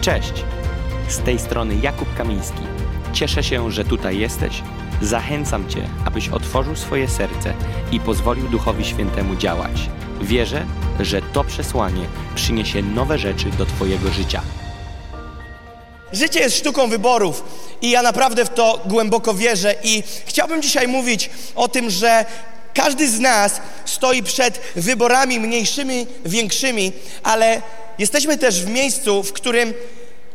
Cześć! Z tej strony Jakub Kamiński. Cieszę się, że tutaj jesteś. Zachęcam Cię, abyś otworzył swoje serce i pozwolił Duchowi Świętemu działać. Wierzę, że to przesłanie przyniesie nowe rzeczy do Twojego życia. Życie jest sztuką wyborów i ja naprawdę w to głęboko wierzę i chciałbym dzisiaj mówić o tym, że każdy z nas stoi przed wyborami mniejszymi, większymi, ale jesteśmy też w miejscu, w którym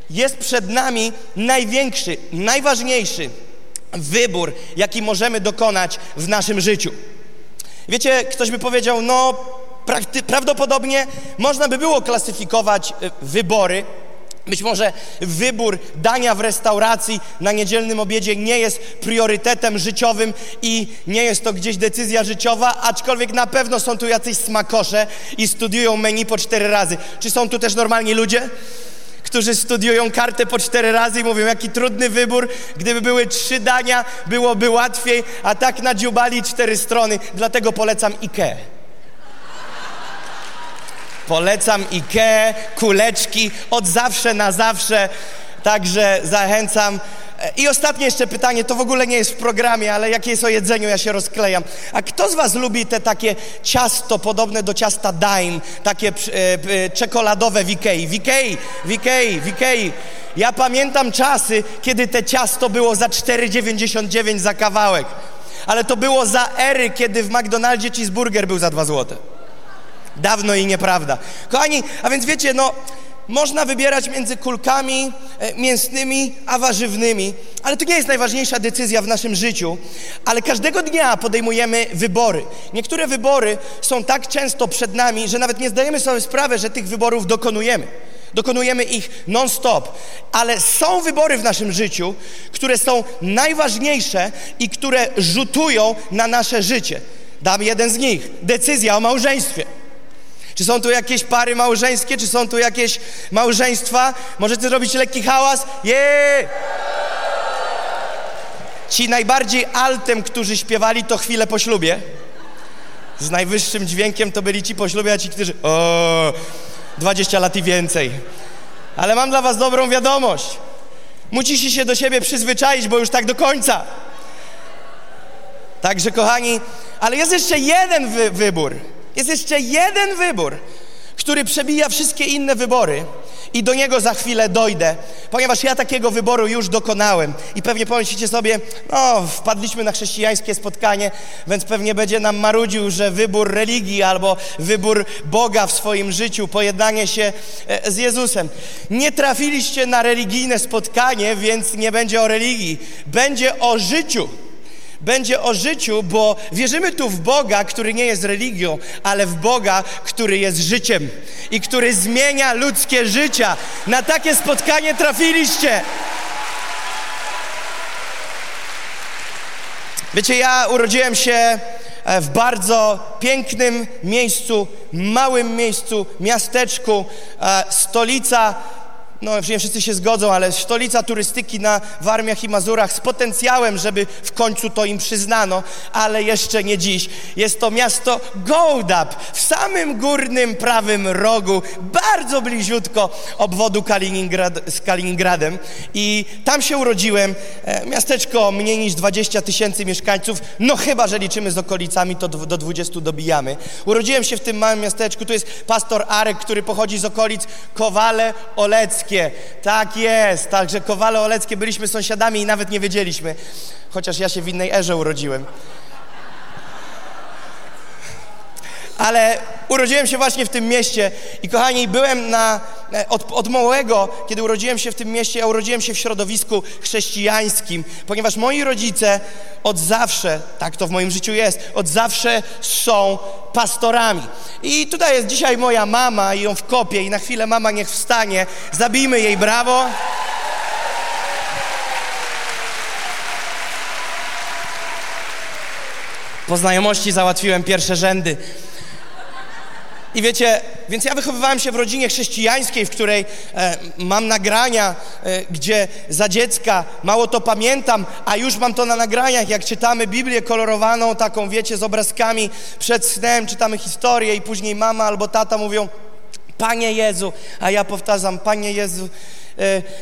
jest przed nami największy, najważniejszy wybór, jaki możemy dokonać w naszym życiu. Wiecie, ktoś by powiedział, no prawdopodobnie można by było klasyfikować y, wybory być może wybór dania w restauracji na niedzielnym obiedzie nie jest priorytetem życiowym i nie jest to gdzieś decyzja życiowa, aczkolwiek na pewno są tu jacyś smakosze i studiują menu po cztery razy. Czy są tu też normalni ludzie? którzy studiują kartę po cztery razy i mówią, jaki trudny wybór, gdyby były trzy dania, byłoby łatwiej, a tak nadziubali cztery strony, dlatego polecam IKEA. Polecam IKEA, kuleczki od zawsze na zawsze. Także zachęcam. I ostatnie jeszcze pytanie, to w ogóle nie jest w programie, ale jakie jest o jedzeniu, ja się rozklejam. A kto z Was lubi te takie ciasto podobne do ciasta Daim, takie e, e, czekoladowe w Ikei? W Ikei, w Ikei, w Ikei. Ja pamiętam czasy, kiedy te ciasto było za 4,99 za kawałek. Ale to było za ery, kiedy w McDonaldzie cheeseburger był za 2 złote. Dawno i nieprawda. Kochani, a więc wiecie, no, można wybierać między kulkami e, mięsnymi a warzywnymi, ale to nie jest najważniejsza decyzja w naszym życiu, ale każdego dnia podejmujemy wybory. Niektóre wybory są tak często przed nami, że nawet nie zdajemy sobie sprawy, że tych wyborów dokonujemy. Dokonujemy ich non-stop, ale są wybory w naszym życiu, które są najważniejsze i które rzutują na nasze życie. Dam jeden z nich. Decyzja o małżeństwie. Czy są tu jakieś pary małżeńskie? Czy są tu jakieś małżeństwa? Możecie zrobić lekki hałas? Jeee! Ci najbardziej altem, którzy śpiewali to chwilę po ślubie. Z najwyższym dźwiękiem to byli ci po ślubie, a ci, którzy... O, 20 lat i więcej. Ale mam dla was dobrą wiadomość. Musicie się do siebie przyzwyczaić, bo już tak do końca. Także, kochani, ale jest jeszcze jeden wy wybór. Jest jeszcze jeden wybór, który przebija wszystkie inne wybory i do niego za chwilę dojdę, ponieważ ja takiego wyboru już dokonałem. I pewnie pomyślicie sobie, no, wpadliśmy na chrześcijańskie spotkanie, więc pewnie będzie nam marudził, że wybór religii albo wybór Boga w swoim życiu, pojednanie się e, z Jezusem. Nie trafiliście na religijne spotkanie, więc nie będzie o religii, będzie o życiu będzie o życiu, bo wierzymy tu w Boga, który nie jest religią, ale w Boga, który jest życiem i który zmienia ludzkie życia. Na takie spotkanie trafiliście. Wiecie, ja urodziłem się e, w bardzo pięknym miejscu, małym miejscu, miasteczku, e, stolica no nie wszyscy się zgodzą, ale stolica turystyki na Warmiach i Mazurach z potencjałem, żeby w końcu to im przyznano, ale jeszcze nie dziś. Jest to miasto Gołdap w samym górnym prawym rogu, bardzo bliziutko obwodu Kaliningrad, z Kaliningradem i tam się urodziłem. E, miasteczko mniej niż 20 tysięcy mieszkańców, no chyba, że liczymy z okolicami, to do 20 dobijamy. Urodziłem się w tym małym miasteczku, tu jest pastor Arek, który pochodzi z okolic Kowale Oleckie. Oleckie. Tak jest. Także Kowale Oleckie byliśmy sąsiadami i nawet nie wiedzieliśmy. Chociaż ja się w innej erze urodziłem. Ale urodziłem się właśnie w tym mieście i kochani, byłem na, e, od, od małego, kiedy urodziłem się w tym mieście, ja urodziłem się w środowisku chrześcijańskim, ponieważ moi rodzice od zawsze, tak to w moim życiu jest, od zawsze są pastorami. I tutaj jest dzisiaj moja mama i ją wkopię i na chwilę mama niech wstanie, zabijmy jej brawo. Po znajomości załatwiłem pierwsze rzędy. I wiecie, więc ja wychowywałem się w rodzinie chrześcijańskiej, w której e, mam nagrania, e, gdzie za dziecka mało to pamiętam, a już mam to na nagraniach, jak czytamy Biblię kolorowaną, taką wiecie, z obrazkami przed snem, czytamy historię i później mama albo tata mówią, Panie Jezu, a ja powtarzam, Panie Jezu,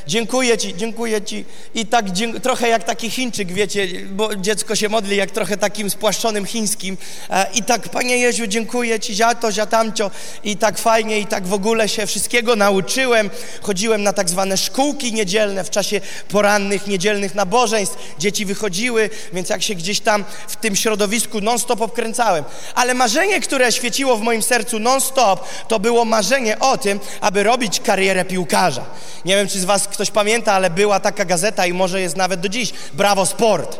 dziękuję Ci, dziękuję Ci. I tak trochę jak taki Chińczyk, wiecie, bo dziecko się modli jak trochę takim spłaszczonym chińskim. E, I tak, Panie Jezu, dziękuję Ci za to, za tamcio. I tak fajnie, i tak w ogóle się wszystkiego nauczyłem. Chodziłem na tak zwane szkółki niedzielne w czasie porannych, niedzielnych nabożeństw. Dzieci wychodziły, więc jak się gdzieś tam w tym środowisku non-stop obkręcałem. Ale marzenie, które świeciło w moim sercu non-stop, to było marzenie o tym, aby robić karierę piłkarza. Nie wiem, czy z Was ktoś pamięta, ale była taka gazeta i może jest nawet do dziś. Brawo Sport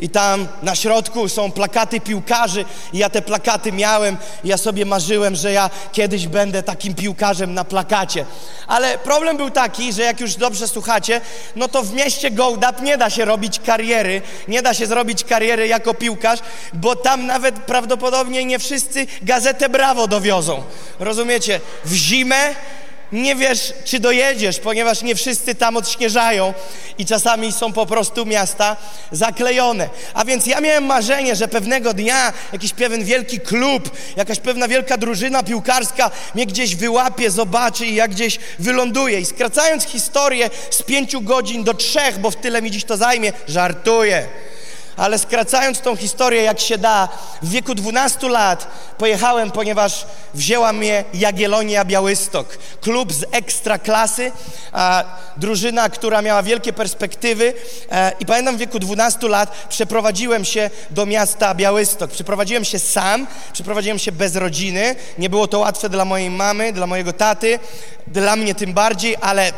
i tam na środku są plakaty piłkarzy i ja te plakaty miałem ja sobie marzyłem, że ja kiedyś będę takim piłkarzem na plakacie. Ale problem był taki, że jak już dobrze słuchacie, no to w mieście Gołdap nie da się robić kariery, nie da się zrobić kariery jako piłkarz, bo tam nawet prawdopodobnie nie wszyscy gazetę Brawo dowiozą. Rozumiecie? W zimę nie wiesz, czy dojedziesz, ponieważ nie wszyscy tam odśnieżają i czasami są po prostu miasta zaklejone. A więc ja miałem marzenie, że pewnego dnia jakiś pewien wielki klub, jakaś pewna wielka drużyna piłkarska mnie gdzieś wyłapie, zobaczy i ja gdzieś wyląduję. I skracając historię z pięciu godzin do trzech, bo w tyle mi dziś to zajmie, żartuję ale skracając tą historię jak się da, w wieku 12 lat pojechałem, ponieważ wzięła mnie Jagiellonia Białystok, klub z ekstra klasy, a, drużyna, która miała wielkie perspektywy e, i pamiętam w wieku 12 lat przeprowadziłem się do miasta Białystok. Przeprowadziłem się sam, przeprowadziłem się bez rodziny, nie było to łatwe dla mojej mamy, dla mojego taty, dla mnie tym bardziej, ale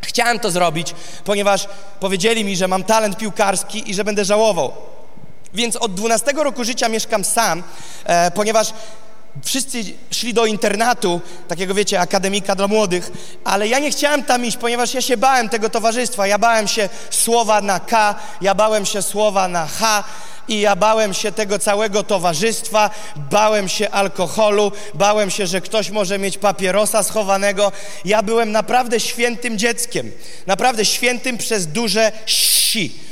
Chciałem to zrobić, ponieważ powiedzieli mi, że mam talent piłkarski i że będę żałował. Więc od 12 roku życia mieszkam sam, e, ponieważ wszyscy szli do internatu, takiego wiecie, akademika dla młodych, ale ja nie chciałem tam iść, ponieważ ja się bałem tego towarzystwa. Ja bałem się słowa na K, ja bałem się słowa na H, i ja bałem się tego całego towarzystwa, bałem się alkoholu, bałem się, że ktoś może mieć papierosa schowanego. Ja byłem naprawdę świętym dzieckiem, naprawdę świętym przez duże si.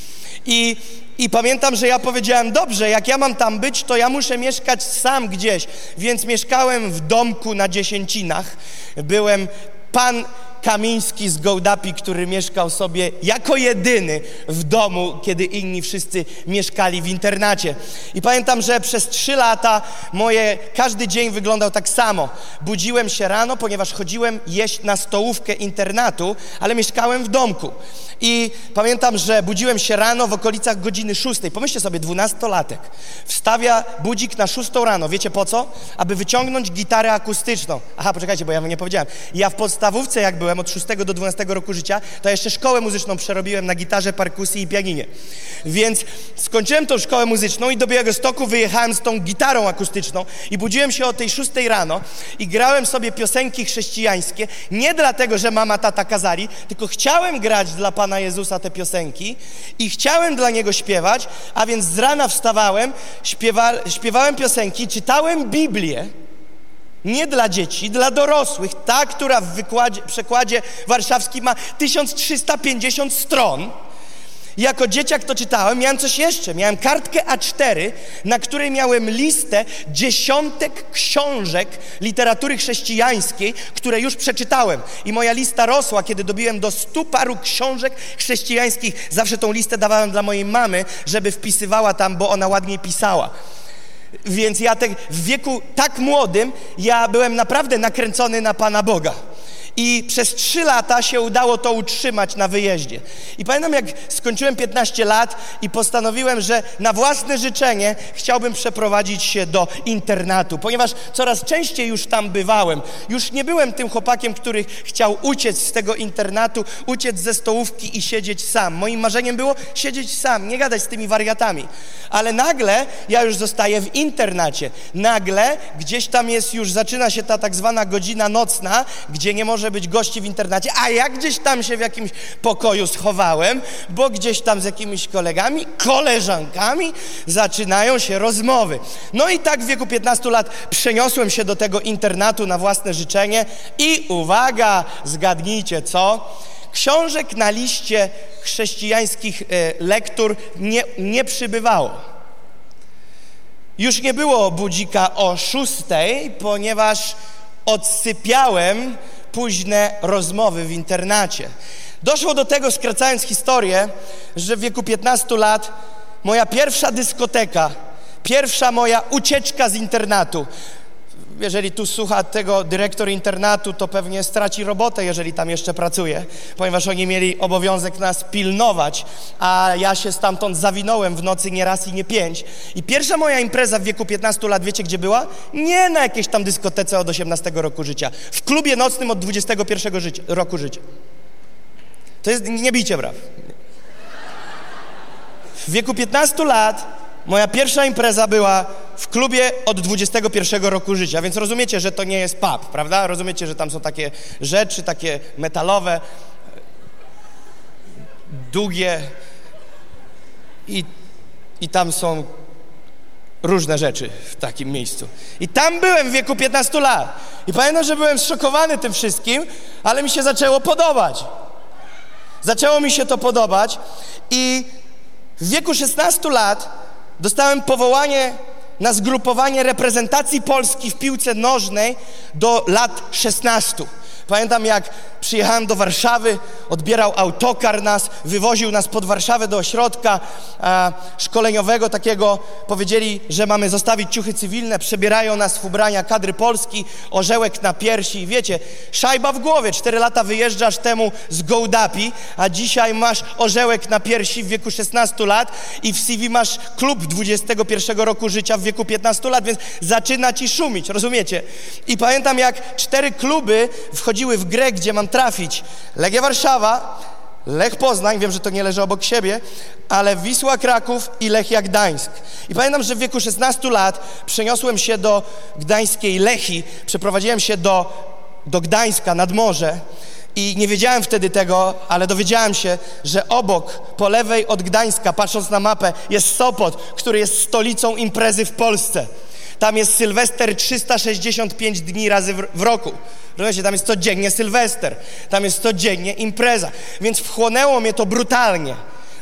I i pamiętam, że ja powiedziałem, dobrze, jak ja mam tam być, to ja muszę mieszkać sam gdzieś. Więc mieszkałem w domku na dziesięcinach. Byłem pan Kamiński z Gołdapi, który mieszkał sobie jako jedyny w domu, kiedy inni wszyscy mieszkali w internacie. I pamiętam, że przez trzy lata moje, każdy dzień wyglądał tak samo. Budziłem się rano, ponieważ chodziłem jeść na stołówkę internatu, ale mieszkałem w domku. I pamiętam, że budziłem się rano w okolicach godziny szóstej. Pomyślcie sobie, dwunastolatek wstawia budzik na szóstą rano. Wiecie po co? Aby wyciągnąć gitarę akustyczną. Aha, poczekajcie, bo ja wam nie powiedziałem. Ja w podstawówce, jak byłem, od 6 do 12 roku życia, to jeszcze szkołę muzyczną przerobiłem na gitarze, perkusji i pianinie. Więc skończyłem tą szkołę muzyczną i do Białego Stoku wyjechałem z tą gitarą akustyczną i budziłem się o tej 6 rano i grałem sobie piosenki chrześcijańskie, nie dlatego, że mama, tata kazali, tylko chciałem grać dla Pana Jezusa te piosenki i chciałem dla Niego śpiewać, a więc z rana wstawałem, śpiewa, śpiewałem piosenki, czytałem Biblię, nie dla dzieci, dla dorosłych. Ta, która w wykładzie, przekładzie warszawskim ma 1350 stron. Jako dzieciak to czytałem, miałem coś jeszcze. Miałem kartkę A4, na której miałem listę dziesiątek książek literatury chrześcijańskiej, które już przeczytałem. I moja lista rosła, kiedy dobiłem do stu paru książek chrześcijańskich. Zawsze tą listę dawałem dla mojej mamy, żeby wpisywała tam, bo ona ładniej pisała. Więc ja te, w wieku tak młodym, ja byłem naprawdę nakręcony na Pana Boga. I przez trzy lata się udało to utrzymać na wyjeździe. I pamiętam, jak skończyłem 15 lat i postanowiłem, że na własne życzenie chciałbym przeprowadzić się do internatu, ponieważ coraz częściej już tam bywałem. Już nie byłem tym chłopakiem, który chciał uciec z tego internatu, uciec ze stołówki i siedzieć sam. Moim marzeniem było siedzieć sam, nie gadać z tymi wariatami. Ale nagle ja już zostaję w internacie. Nagle gdzieś tam jest już, zaczyna się ta tak zwana godzina nocna, gdzie nie może może być gości w internacie, a ja gdzieś tam się w jakimś pokoju schowałem, bo gdzieś tam z jakimiś kolegami, koleżankami zaczynają się rozmowy. No i tak w wieku 15 lat przeniosłem się do tego internatu na własne życzenie i uwaga, zgadnijcie co? Książek na liście chrześcijańskich e, lektur nie, nie przybywało. Już nie było budzika o szóstej, ponieważ odsypiałem późne rozmowy w internacie. Doszło do tego, skracając historię, że w wieku 15 lat moja pierwsza dyskoteka, pierwsza moja ucieczka z internatu, jeżeli tu słucha tego dyrektor internatu, to pewnie straci robotę, jeżeli tam jeszcze pracuje, ponieważ oni mieli obowiązek nas pilnować, a ja się stamtąd zawinąłem w nocy nie raz i nie pięć. I pierwsza moja impreza w wieku 15 lat, wiecie gdzie była? Nie na jakiejś tam dyskotece od 18 roku życia. W klubie nocnym od 21 życia, roku życia. To jest, nie bijcie braw. W wieku 15 lat moja pierwsza impreza była w klubie od 21 roku życia, więc rozumiecie, że to nie jest pub, prawda? Rozumiecie, że tam są takie rzeczy, takie metalowe, długie i, i tam są różne rzeczy w takim miejscu. I tam byłem w wieku 15 lat. I pamiętam, że byłem zszokowany tym wszystkim, ale mi się zaczęło podobać. Zaczęło mi się to podobać i w wieku 16 lat dostałem powołanie na zgrupowanie reprezentacji Polski w piłce nożnej do lat 16. Pamiętam, jak przyjechałem do Warszawy, odbierał autokar nas, wywoził nas pod Warszawę do ośrodka e, szkoleniowego takiego. Powiedzieli, że mamy zostawić ciuchy cywilne, przebierają nas w ubrania kadry Polski, orzełek na piersi. Wiecie, szajba w głowie. Cztery lata wyjeżdżasz temu z Gołdapi, a dzisiaj masz orzełek na piersi w wieku 16 lat i w CV masz klub 21 roku życia w wieku 15 lat, więc zaczyna ci szumić, rozumiecie? I pamiętam, jak cztery kluby wchodziły w grę, gdzie mam trafić Legia Warszawa, Lech Poznań, wiem, że to nie leży obok siebie, ale Wisła Kraków i Lechia Gdańsk. I pamiętam, że w wieku 16 lat przeniosłem się do gdańskiej Lechi, przeprowadziłem się do, do Gdańska nad morze i nie wiedziałem wtedy tego, ale dowiedziałem się, że obok, po lewej od Gdańska, patrząc na mapę, jest Sopot, który jest stolicą imprezy w Polsce. Tam jest Sylwester 365 dni razy w, roku. Rozumiecie, tam jest codziennie Sylwester, tam jest codziennie impreza. Więc wchłonęło mnie to brutalnie.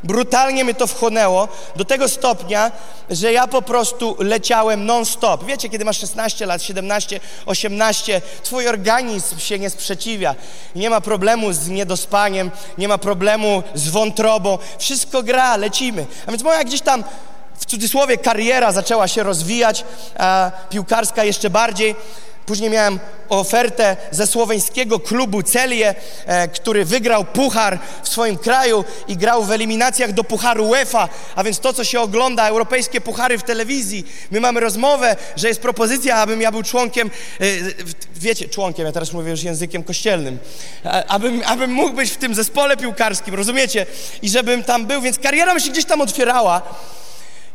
Brutalnie mnie to wchłonęło do tego stopnia, że ja po prostu leciałem non-stop. Wiecie, kiedy masz 16 lat, 17, 18, twój organizm się nie sprzeciwia. Nie ma problemu z niedospaniem, nie ma problemu z wątrobą. Wszystko gra, lecimy. A więc moja gdzieś tam w cudzysłowie kariera zaczęła się rozwijać, a piłkarska jeszcze bardziej. Później miałem ofertę ze słoweńskiego klubu Celie, e, który wygrał puchar w swoim kraju i grał w eliminacjach do pucharu UEFA, a więc to, co się ogląda, europejskie puchary w telewizji. My mamy rozmowę, że jest propozycja, abym ja był członkiem, e, wiecie, członkiem, ja teraz mówię już językiem kościelnym, abym, abym mógł być w tym zespole piłkarskim, rozumiecie? I żebym tam był, więc kariera mi się gdzieś tam otwierała.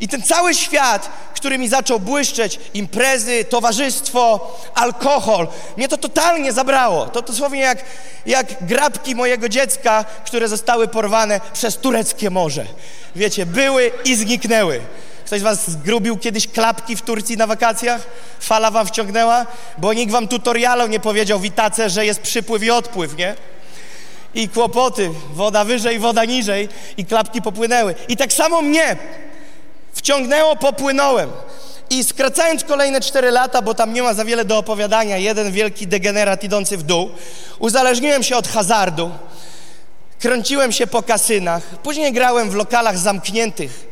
I ten cały świat, który mi zaczął błyszczeć, imprezy, towarzystwo, alkohol, mnie to totalnie zabrało. To dosłownie jak, jak grabki mojego dziecka, które zostały porwane przez tureckie morze. Wiecie, były i zniknęły. Ktoś z was zgrubił kiedyś klapki w Turcji na wakacjach? Fala wam wciągnęła? Bo nikt wam tutorialu nie powiedział w że jest przypływ i odpływ, nie? I kłopoty, woda wyżej, woda niżej i klapki popłynęły. I tak samo mnie Wciągnęło, popłynąłem. I skracając kolejne cztery lata, bo tam nie ma za wiele do opowiadania, jeden wielki degenerat idący w dół, uzależniłem się od hazardu, kręciłem się po kasynach, później grałem w lokalach zamkniętych,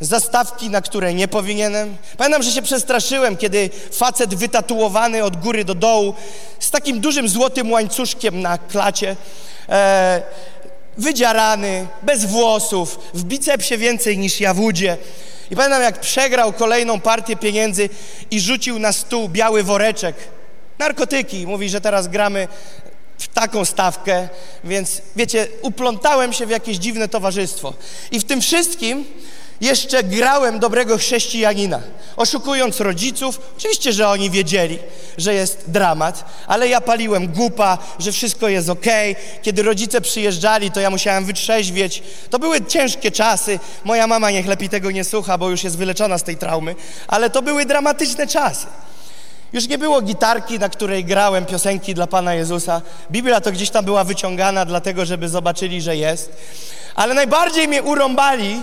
zastawki, na które nie powinienem. Pamiętam, że się przestraszyłem, kiedy facet wytatuowany od góry do dołu, z takim dużym złotym łańcuszkiem na klacie, e, wydziarany, bez włosów, w bicepsie więcej niż ja w udzie, i pamiętam, jak przegrał kolejną partię pieniędzy i rzucił na stół biały woreczek. Narkotyki. Mówi, że teraz gramy w taką stawkę, więc wiecie, uplątałem się w jakieś dziwne towarzystwo. I w tym wszystkim jeszcze grałem dobrego chrześcijanina, oszukując rodziców. Oczywiście, że oni wiedzieli, że jest dramat, ale ja paliłem głupa, że wszystko jest ok. Kiedy rodzice przyjeżdżali, to ja musiałem wytrzeźwieć. To były ciężkie czasy. Moja mama niech lepiej tego nie słucha, bo już jest wyleczona z tej traumy, ale to były dramatyczne czasy. Już nie było gitarki, na której grałem piosenki dla Pana Jezusa. Biblia to gdzieś tam była wyciągana, dlatego żeby zobaczyli, że jest. Ale najbardziej mnie urąbali,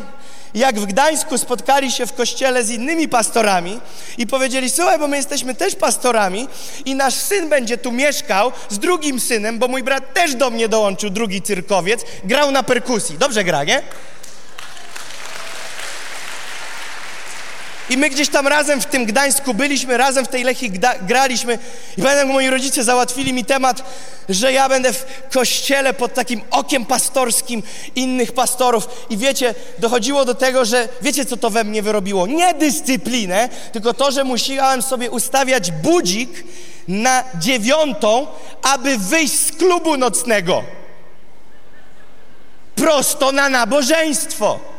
jak w Gdańsku spotkali się w kościele z innymi pastorami i powiedzieli: Słuchaj, bo my jesteśmy też pastorami i nasz syn będzie tu mieszkał z drugim synem, bo mój brat też do mnie dołączył, drugi cyrkowiec, grał na perkusji. Dobrze gra, nie? I my gdzieś tam razem w tym Gdańsku byliśmy, razem w tej Lechii graliśmy. I pamiętam, moi rodzice załatwili mi temat, że ja będę w kościele pod takim okiem pastorskim innych pastorów. I wiecie, dochodziło do tego, że wiecie, co to we mnie wyrobiło? Nie dyscyplinę, tylko to, że musiałem sobie ustawiać budzik na dziewiątą, aby wyjść z klubu nocnego. Prosto na nabożeństwo.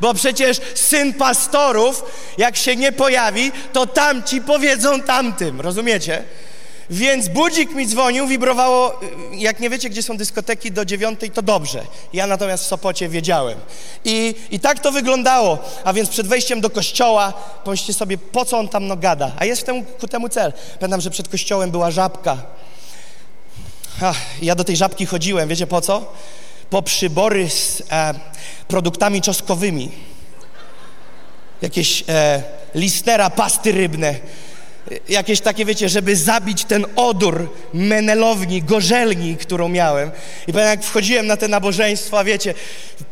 Bo przecież syn pastorów, jak się nie pojawi, to tamci powiedzą tamtym, rozumiecie? Więc budzik mi dzwonił, wibrowało, jak nie wiecie, gdzie są dyskoteki do dziewiątej, to dobrze. Ja natomiast w Sopocie wiedziałem. I, I tak to wyglądało. A więc przed wejściem do kościoła, pomyślcie sobie, po co on tam no gada. A jest temu, ku temu cel. Pamiętam, że przed kościołem była żabka. Ach, ja do tej żabki chodziłem, wiecie po co? Po przybory z e, produktami czosnkowymi. Jakieś e, listera, pasty rybne. Jakieś takie, wiecie, żeby zabić ten odór menelowni, gorzelni, którą miałem. I pamiętam, jak wchodziłem na te nabożeństwa, wiecie,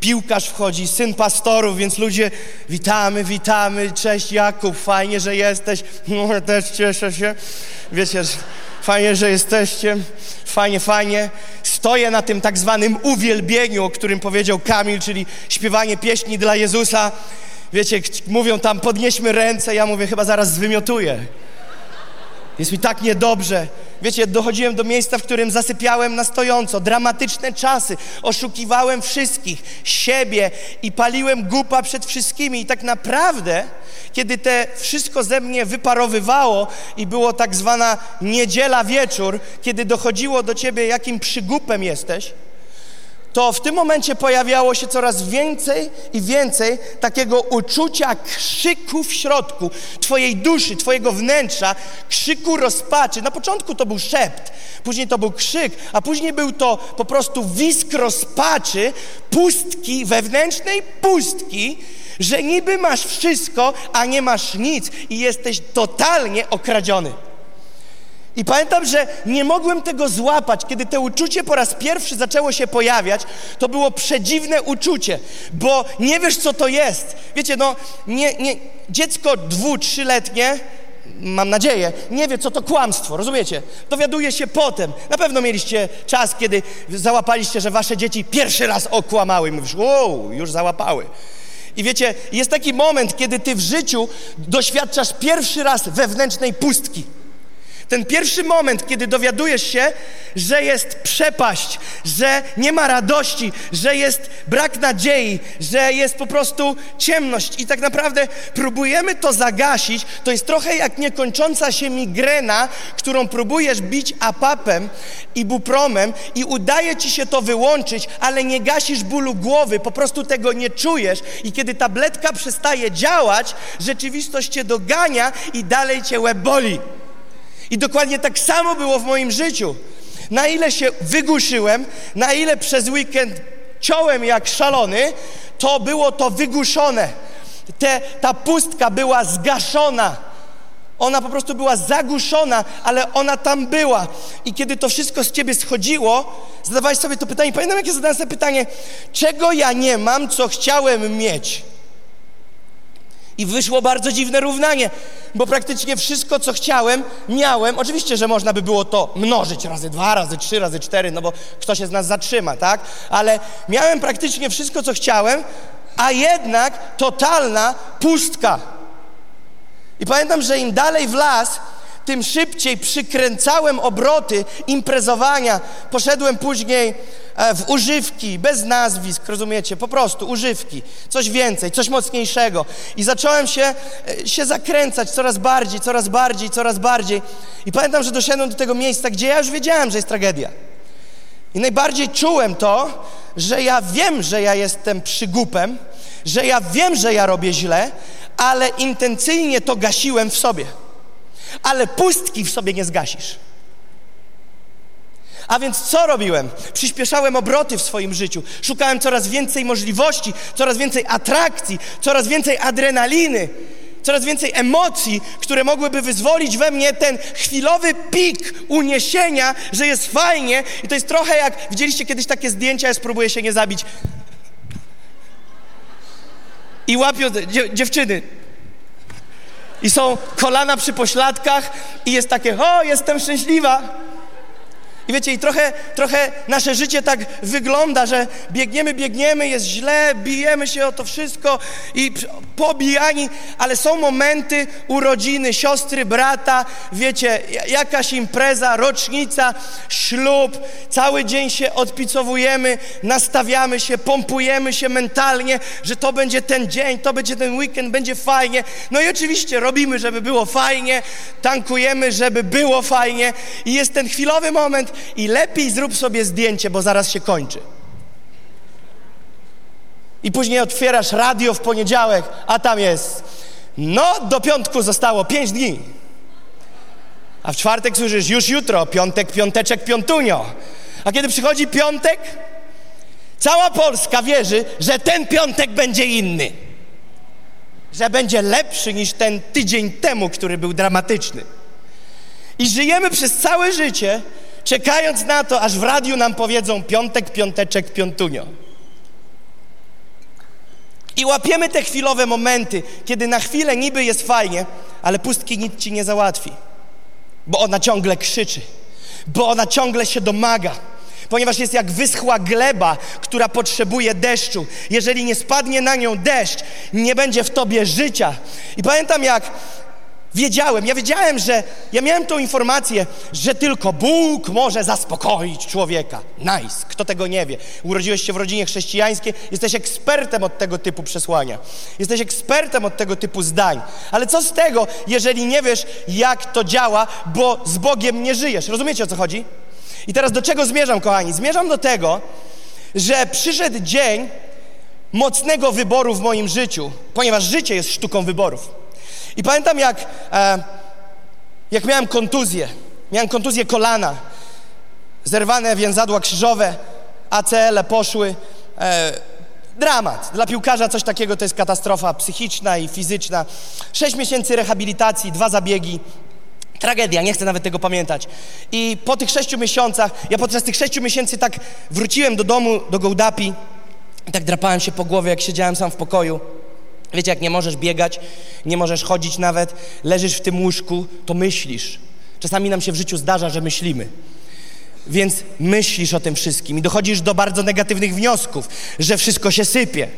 piłkarz wchodzi, syn pastorów, więc ludzie, witamy, witamy, cześć Jakub, fajnie, że jesteś. No, też cieszę się. Wiecie, fajnie, że jesteście, fajnie, fajnie. Stoję na tym tak zwanym uwielbieniu, o którym powiedział Kamil, czyli śpiewanie pieśni dla Jezusa. Wiecie, mówią tam, podnieśmy ręce, ja mówię, chyba zaraz zwymiotuję. Jest mi tak niedobrze. Wiecie, dochodziłem do miejsca, w którym zasypiałem na stojąco. Dramatyczne czasy. Oszukiwałem wszystkich, siebie i paliłem gupa przed wszystkimi. I tak naprawdę, kiedy te wszystko ze mnie wyparowywało i było tak zwana niedziela wieczór, kiedy dochodziło do ciebie, jakim przygupem jesteś, to w tym momencie pojawiało się coraz więcej i więcej takiego uczucia krzyku w środku Twojej duszy, Twojego wnętrza, krzyku rozpaczy. Na początku to był szept, później to był krzyk, a później był to po prostu wisk rozpaczy, pustki, wewnętrznej pustki, że niby masz wszystko, a nie masz nic i jesteś totalnie okradziony. I pamiętam, że nie mogłem tego złapać. Kiedy to uczucie po raz pierwszy zaczęło się pojawiać, to było przedziwne uczucie, bo nie wiesz, co to jest. Wiecie, no, nie, nie, dziecko dwu, trzyletnie, mam nadzieję, nie wie, co to kłamstwo, rozumiecie? Dowiaduje się potem. Na pewno mieliście czas, kiedy załapaliście, że wasze dzieci pierwszy raz okłamały. Mówisz, wow, już załapały. I wiecie, jest taki moment, kiedy ty w życiu doświadczasz pierwszy raz wewnętrznej pustki. Ten pierwszy moment, kiedy dowiadujesz się, że jest przepaść, że nie ma radości, że jest brak nadziei, że jest po prostu ciemność. I tak naprawdę próbujemy to zagasić, to jest trochę jak niekończąca się migrena, którą próbujesz bić apapem i bupromem i udaje ci się to wyłączyć, ale nie gasisz bólu głowy, po prostu tego nie czujesz. I kiedy tabletka przestaje działać, rzeczywistość cię dogania i dalej cię łeb boli. I dokładnie tak samo było w moim życiu. Na ile się wygłuszyłem, na ile przez weekend ciąłem jak szalony, to było to wygłuszone. Te, ta pustka była zgaszona. Ona po prostu była zagłuszona, ale ona tam była. I kiedy to wszystko z ciebie schodziło, zadawałeś sobie to pytanie. Pamiętam, jakie zadałem sobie pytanie, czego ja nie mam, co chciałem mieć. I wyszło bardzo dziwne równanie, bo praktycznie wszystko, co chciałem, miałem. Oczywiście, że można by było to mnożyć razy dwa, razy trzy, razy cztery, no bo kto się z nas zatrzyma, tak? Ale miałem praktycznie wszystko, co chciałem, a jednak totalna pustka. I pamiętam, że im dalej w las, tym szybciej przykręcałem obroty imprezowania. Poszedłem później e, w używki, bez nazwisk, rozumiecie? Po prostu używki, coś więcej, coś mocniejszego. I zacząłem się, e, się zakręcać coraz bardziej, coraz bardziej, coraz bardziej. I pamiętam, że doszedłem do tego miejsca, gdzie ja już wiedziałem, że jest tragedia. I najbardziej czułem to, że ja wiem, że ja jestem przygupem, że ja wiem, że ja robię źle, ale intencyjnie to gasiłem w sobie ale pustki w sobie nie zgasisz. A więc co robiłem? Przyspieszałem obroty w swoim życiu. Szukałem coraz więcej możliwości, coraz więcej atrakcji, coraz więcej adrenaliny, coraz więcej emocji, które mogłyby wyzwolić we mnie ten chwilowy pik uniesienia, że jest fajnie. I to jest trochę jak, widzieliście kiedyś takie zdjęcia, ja spróbuję się nie zabić. I łapią dziewczyny. I są kolana przy pośladkach i jest takie, o, jestem szczęśliwa. I wiecie, i trochę, trochę nasze życie tak wygląda, że biegniemy, biegniemy, jest źle, bijemy się o to wszystko i pobijani, ale są momenty urodziny siostry, brata, wiecie, jakaś impreza, rocznica, ślub, cały dzień się odpicowujemy, nastawiamy się, pompujemy się mentalnie, że to będzie ten dzień, to będzie ten weekend, będzie fajnie. No i oczywiście robimy, żeby było fajnie, tankujemy, żeby było fajnie i jest ten chwilowy moment, i lepiej zrób sobie zdjęcie, bo zaraz się kończy. I później otwierasz radio w poniedziałek, a tam jest, no do piątku zostało pięć dni. A w czwartek słyszysz, już jutro, piątek, piąteczek, piątunio. A kiedy przychodzi piątek, cała Polska wierzy, że ten piątek będzie inny. Że będzie lepszy niż ten tydzień temu, który był dramatyczny. I żyjemy przez całe życie czekając na to, aż w radiu nam powiedzą piątek, piąteczek, piątunio. I łapiemy te chwilowe momenty, kiedy na chwilę niby jest fajnie, ale pustki nic ci nie załatwi. Bo ona ciągle krzyczy, bo ona ciągle się domaga, ponieważ jest jak wyschła gleba, która potrzebuje deszczu. Jeżeli nie spadnie na nią deszcz, nie będzie w tobie życia. I pamiętam, jak Wiedziałem, ja wiedziałem, że ja miałem tą informację, że tylko Bóg może zaspokoić człowieka. Nice, kto tego nie wie. Urodziłeś się w rodzinie chrześcijańskiej, jesteś ekspertem od tego typu przesłania. Jesteś ekspertem od tego typu zdań. Ale co z tego, jeżeli nie wiesz, jak to działa, bo z Bogiem nie żyjesz? Rozumiecie o co chodzi? I teraz do czego zmierzam, kochani? Zmierzam do tego, że przyszedł dzień mocnego wyboru w moim życiu, ponieważ życie jest sztuką wyborów. I pamiętam, jak, e, jak miałem kontuzję. Miałem kontuzję kolana, zerwane więzadła krzyżowe, ACL -e poszły. E, dramat. Dla piłkarza coś takiego to jest katastrofa psychiczna i fizyczna. Sześć miesięcy rehabilitacji, dwa zabiegi. Tragedia, nie chcę nawet tego pamiętać. I po tych sześciu miesiącach, ja podczas tych sześciu miesięcy tak wróciłem do domu, do Gołdapi tak drapałem się po głowie, jak siedziałem sam w pokoju. Wiecie, jak nie możesz biegać, nie możesz chodzić nawet, leżysz w tym łóżku, to myślisz. Czasami nam się w życiu zdarza, że myślimy. Więc myślisz o tym wszystkim i dochodzisz do bardzo negatywnych wniosków, że wszystko się sypie.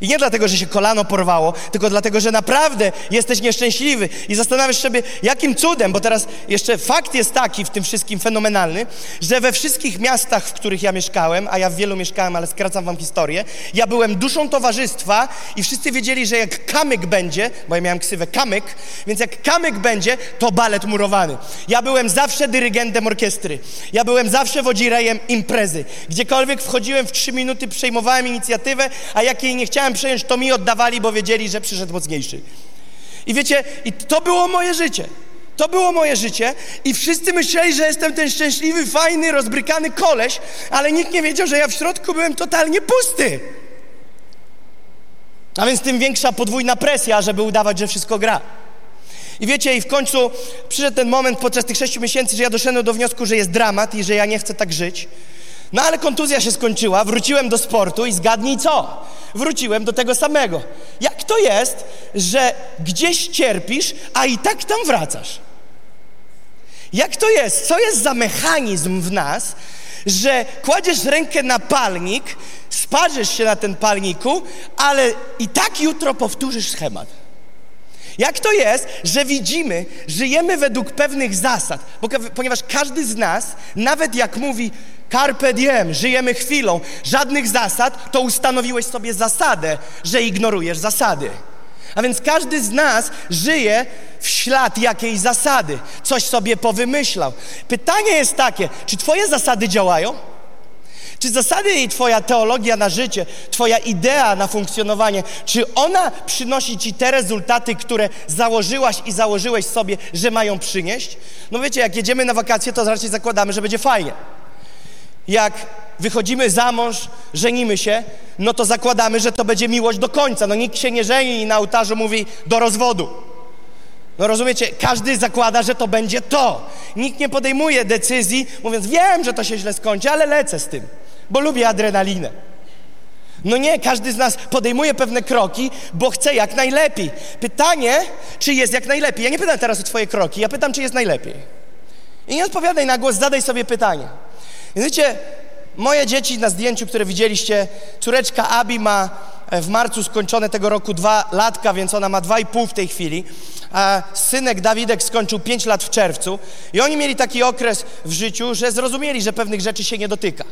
I nie dlatego, że się kolano porwało, tylko dlatego, że naprawdę jesteś nieszczęśliwy i zastanawiasz sobie, jakim cudem, bo teraz jeszcze fakt jest taki w tym wszystkim fenomenalny, że we wszystkich miastach, w których ja mieszkałem, a ja w wielu mieszkałem, ale skracam wam historię, ja byłem duszą towarzystwa i wszyscy wiedzieli, że jak kamyk będzie, bo ja miałem ksywę kamyk, więc jak kamyk będzie, to balet murowany. Ja byłem zawsze dyrygentem orkiestry. Ja byłem zawsze wodzirejem imprezy. Gdziekolwiek wchodziłem w trzy minuty, przejmowałem inicjatywę, a jak jej nie chciałem, chciałem przejąć, to mi oddawali, bo wiedzieli, że przyszedł mocniejszy. I wiecie, i to było moje życie. To było moje życie i wszyscy myśleli, że jestem ten szczęśliwy, fajny, rozbrykany koleś, ale nikt nie wiedział, że ja w środku byłem totalnie pusty. A więc tym większa podwójna presja, żeby udawać, że wszystko gra. I wiecie, i w końcu przyszedł ten moment podczas tych sześciu miesięcy, że ja doszedłem do wniosku, że jest dramat i że ja nie chcę tak żyć. No ale kontuzja się skończyła, wróciłem do sportu i zgadnij co? Wróciłem do tego samego. Jak to jest, że gdzieś cierpisz, a i tak tam wracasz? Jak to jest? Co jest za mechanizm w nas, że kładziesz rękę na palnik, sparzysz się na ten palniku, ale i tak jutro powtórzysz schemat? Jak to jest, że widzimy, żyjemy według pewnych zasad, bo, ponieważ każdy z nas, nawet jak mówi carpe diem, żyjemy chwilą, żadnych zasad, to ustanowiłeś sobie zasadę, że ignorujesz zasady. A więc każdy z nas żyje w ślad jakiejś zasady, coś sobie powymyślał. Pytanie jest takie, czy Twoje zasady działają? Czy zasady i Twoja teologia na życie, Twoja idea na funkcjonowanie, czy ona przynosi Ci te rezultaty, które założyłaś i założyłeś sobie, że mają przynieść? No wiecie, jak jedziemy na wakacje, to raczej zakładamy, że będzie fajnie. Jak wychodzimy za mąż, żenimy się, no to zakładamy, że to będzie miłość do końca. No nikt się nie żeni i na ołtarzu mówi do rozwodu. No rozumiecie, każdy zakłada, że to będzie to. Nikt nie podejmuje decyzji, mówiąc, wiem, że to się źle skończy, ale lecę z tym, bo lubię adrenalinę. No nie, każdy z nas podejmuje pewne kroki, bo chce jak najlepiej. Pytanie, czy jest jak najlepiej. Ja nie pytam teraz o Twoje kroki, ja pytam, czy jest najlepiej. I nie odpowiadaj na głos, zadaj sobie pytanie. Wiecie, moje dzieci na zdjęciu, które widzieliście, córeczka Abi ma e, w marcu skończone tego roku dwa latka, więc ona ma dwa i pół w tej chwili. A synek Dawidek skończył pięć lat w czerwcu i oni mieli taki okres w życiu, że zrozumieli, że pewnych rzeczy się nie dotyka.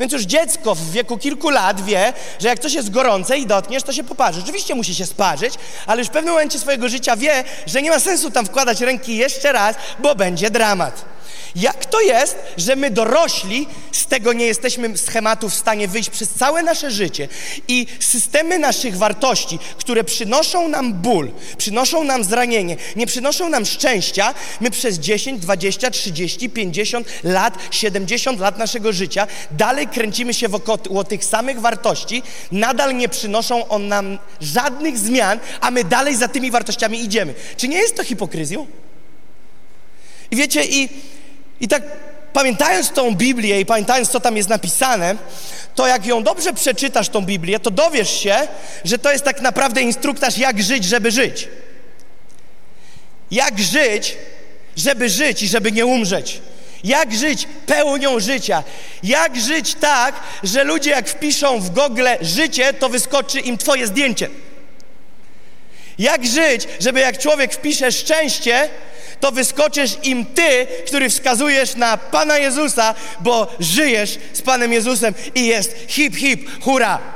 Więc już dziecko w wieku kilku lat wie, że jak coś jest gorące i dotkniesz, to się poparzy. Oczywiście musi się sparzyć, ale już w pewnym momencie swojego życia wie, że nie ma sensu tam wkładać ręki jeszcze raz, bo będzie dramat. Jak to jest, że my dorośli z tego nie jesteśmy schematu w stanie wyjść przez całe nasze życie i systemy naszych wartości, które przynoszą nam ból, przynoszą nam zranienie, nie przynoszą nam szczęścia, my przez 10, 20, 30, 50 lat, 70 lat naszego życia dalej kręcimy się wokół tych samych wartości, nadal nie przynoszą on nam żadnych zmian, a my dalej za tymi wartościami idziemy. Czy nie jest to hipokryzją? I wiecie, i i tak pamiętając tą Biblię i pamiętając, co tam jest napisane, to jak ją dobrze przeczytasz, tą Biblię, to dowiesz się, że to jest tak naprawdę instruktaż, jak żyć, żeby żyć. Jak żyć, żeby żyć i żeby nie umrzeć. Jak żyć pełnią życia. Jak żyć tak, że ludzie jak wpiszą w Google życie, to wyskoczy im twoje zdjęcie. Jak żyć, żeby jak człowiek wpisze szczęście, to wyskoczysz im ty, który wskazujesz na Pana Jezusa, bo żyjesz z Panem Jezusem i jest hip, hip, hura.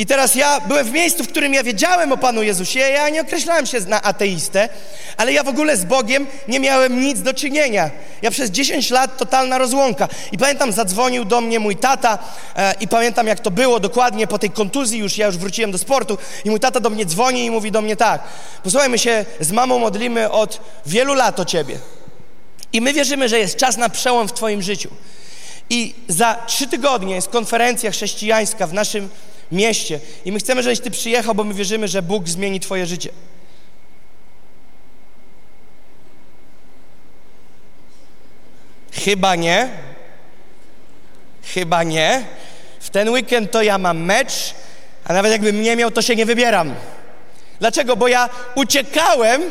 I teraz ja byłem w miejscu, w którym ja wiedziałem o Panu Jezusie, ja nie określałem się na ateistę, ale ja w ogóle z Bogiem nie miałem nic do czynienia. Ja przez 10 lat totalna rozłąka. I pamiętam, zadzwonił do mnie mój tata e, i pamiętam, jak to było dokładnie po tej kontuzji już, ja już wróciłem do sportu i mój tata do mnie dzwoni i mówi do mnie tak, posłuchaj, my się z mamą modlimy od wielu lat o Ciebie. I my wierzymy, że jest czas na przełom w Twoim życiu. I za trzy tygodnie jest konferencja chrześcijańska w naszym mieście. I my chcemy, żebyś Ty przyjechał, bo my wierzymy, że Bóg zmieni Twoje życie. Chyba nie. Chyba nie. W ten weekend to ja mam mecz, a nawet jakbym nie miał, to się nie wybieram. Dlaczego? Bo ja uciekałem,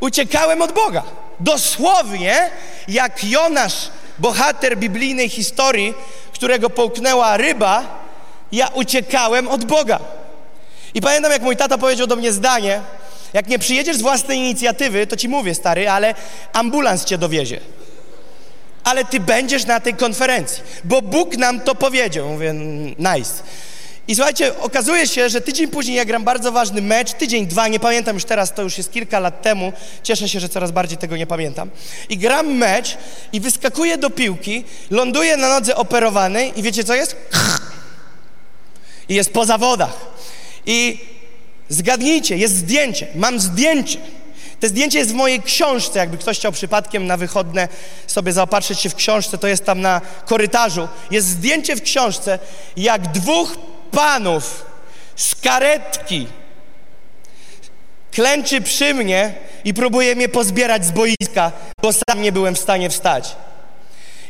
uciekałem od Boga. Dosłownie, jak Jonasz, bohater biblijnej historii, którego połknęła ryba, ja uciekałem od Boga. I pamiętam, jak mój tata powiedział do mnie zdanie, jak nie przyjedziesz z własnej inicjatywy, to ci mówię, stary, ale ambulans cię dowiezie. Ale ty będziesz na tej konferencji, bo Bóg nam to powiedział. Mówię, nice. I słuchajcie, okazuje się, że tydzień później ja gram bardzo ważny mecz, tydzień, dwa, nie pamiętam już teraz, to już jest kilka lat temu, cieszę się, że coraz bardziej tego nie pamiętam. I gram mecz i wyskakuję do piłki, ląduję na nodze operowanej i wiecie co jest? I jest po zawodach. I zgadnijcie, jest zdjęcie, mam zdjęcie. To zdjęcie jest w mojej książce, jakby ktoś chciał przypadkiem na wychodne sobie zaopatrzyć się w książce, to jest tam na korytarzu. Jest zdjęcie w książce, jak dwóch panów z karetki klęczy przy mnie i próbuje mnie pozbierać z boiska, bo sam nie byłem w stanie wstać.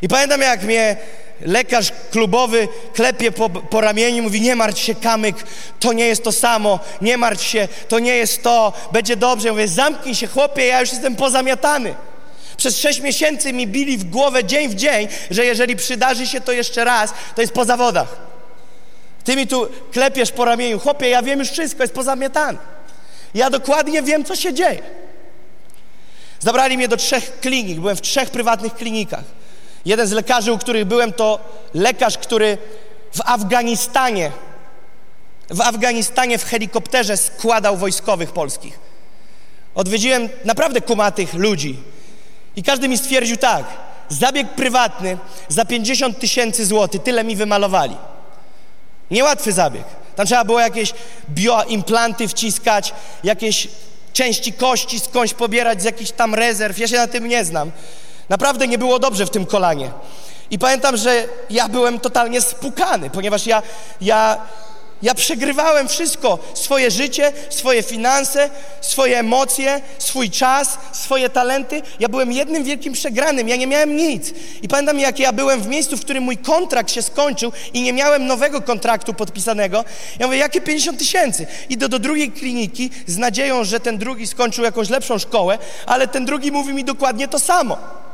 I pamiętam, jak mnie lekarz klubowy klepie po, po ramieniu, mówi nie martw się kamyk, to nie jest to samo, nie martw się, to nie jest to, będzie dobrze. Ja mówię zamknij się chłopie, ja już jestem pozamiatany. Przez sześć miesięcy mi bili w głowę dzień w dzień, że jeżeli przydarzy się to jeszcze raz, to jest po zawodach. Ty mi tu klepiesz po ramieniu, chłopie, ja wiem już wszystko, jest pozamiatany. Ja dokładnie wiem, co się dzieje. Zabrali mnie do trzech klinik, byłem w trzech prywatnych klinikach. Jeden z lekarzy, u których byłem, to lekarz, który w Afganistanie, w Afganistanie w helikopterze składał wojskowych polskich. Odwiedziłem naprawdę kumatych ludzi i każdy mi stwierdził tak, zabieg prywatny za 50 tysięcy złotych, tyle mi wymalowali. Niełatwy zabieg. Tam trzeba było jakieś bioimplanty wciskać, jakieś części kości skądś pobierać z jakichś tam rezerw. Ja się na tym nie znam. Naprawdę nie było dobrze w tym kolanie. I pamiętam, że ja byłem totalnie spukany, ponieważ ja, ja, ja przegrywałem wszystko: swoje życie, swoje finanse, swoje emocje, swój czas, swoje talenty. Ja byłem jednym wielkim przegranym, ja nie miałem nic. I pamiętam, jak ja byłem w miejscu, w którym mój kontrakt się skończył i nie miałem nowego kontraktu podpisanego. Ja mówię, jakie 50 tysięcy? Idę do drugiej kliniki z nadzieją, że ten drugi skończył jakąś lepszą szkołę, ale ten drugi mówi mi dokładnie to samo.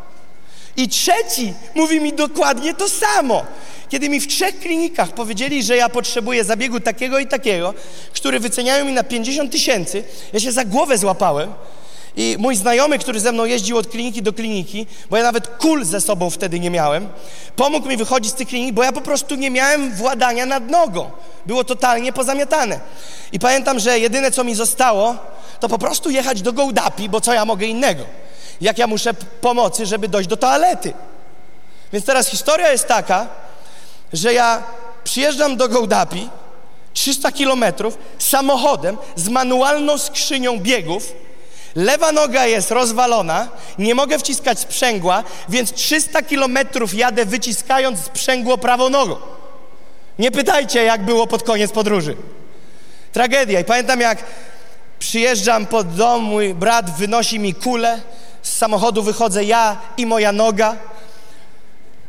I trzeci mówi mi dokładnie to samo. Kiedy mi w trzech klinikach powiedzieli, że ja potrzebuję zabiegu takiego i takiego, który wyceniają mi na 50 tysięcy, ja się za głowę złapałem. I mój znajomy, który ze mną jeździł od kliniki do kliniki, bo ja nawet kul ze sobą wtedy nie miałem, pomógł mi wychodzić z tych klinik, bo ja po prostu nie miałem władania nad nogą. Było totalnie pozamiatane. I pamiętam, że jedyne co mi zostało, to po prostu jechać do Gołdapi, bo co ja mogę innego jak ja muszę pomocy, żeby dojść do toalety. Więc teraz historia jest taka, że ja przyjeżdżam do Gołdapi 300 kilometrów samochodem z manualną skrzynią biegów. Lewa noga jest rozwalona, nie mogę wciskać sprzęgła, więc 300 kilometrów jadę wyciskając sprzęgło prawą nogą. Nie pytajcie, jak było pod koniec podróży. Tragedia. I pamiętam, jak przyjeżdżam pod dom, mój brat wynosi mi kulę, z samochodu wychodzę ja i moja noga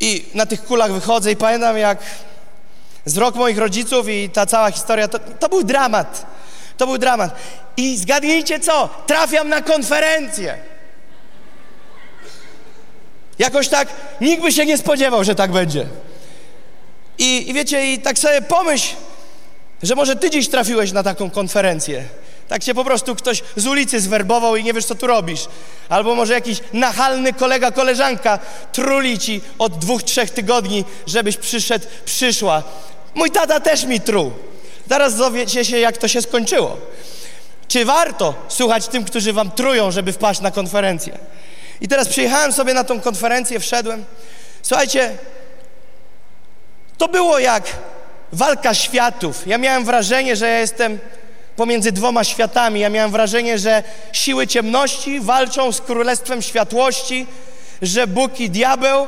i na tych kulach wychodzę i pamiętam jak wzrok moich rodziców i ta cała historia, to, to był dramat. To był dramat. I zgadnijcie co? Trafiam na konferencję. Jakoś tak nikt by się nie spodziewał, że tak będzie. I, I wiecie, i tak sobie pomyśl, że może ty dziś trafiłeś na taką konferencję. Tak cię po prostu ktoś z ulicy zwerbował i nie wiesz, co tu robisz. Albo może jakiś nachalny kolega, koleżanka truli ci od dwóch, trzech tygodni, żebyś przyszedł, przyszła. Mój tata też mi truł. Zaraz dowiecie się, jak to się skończyło. Czy warto słuchać tym, którzy wam trują, żeby wpaść na konferencję? I teraz przyjechałem sobie na tą konferencję, wszedłem. Słuchajcie, to było jak walka światów. Ja miałem wrażenie, że ja jestem pomiędzy dwoma światami. Ja miałem wrażenie, że siły ciemności walczą z królestwem światłości, że Bóg i diabeł,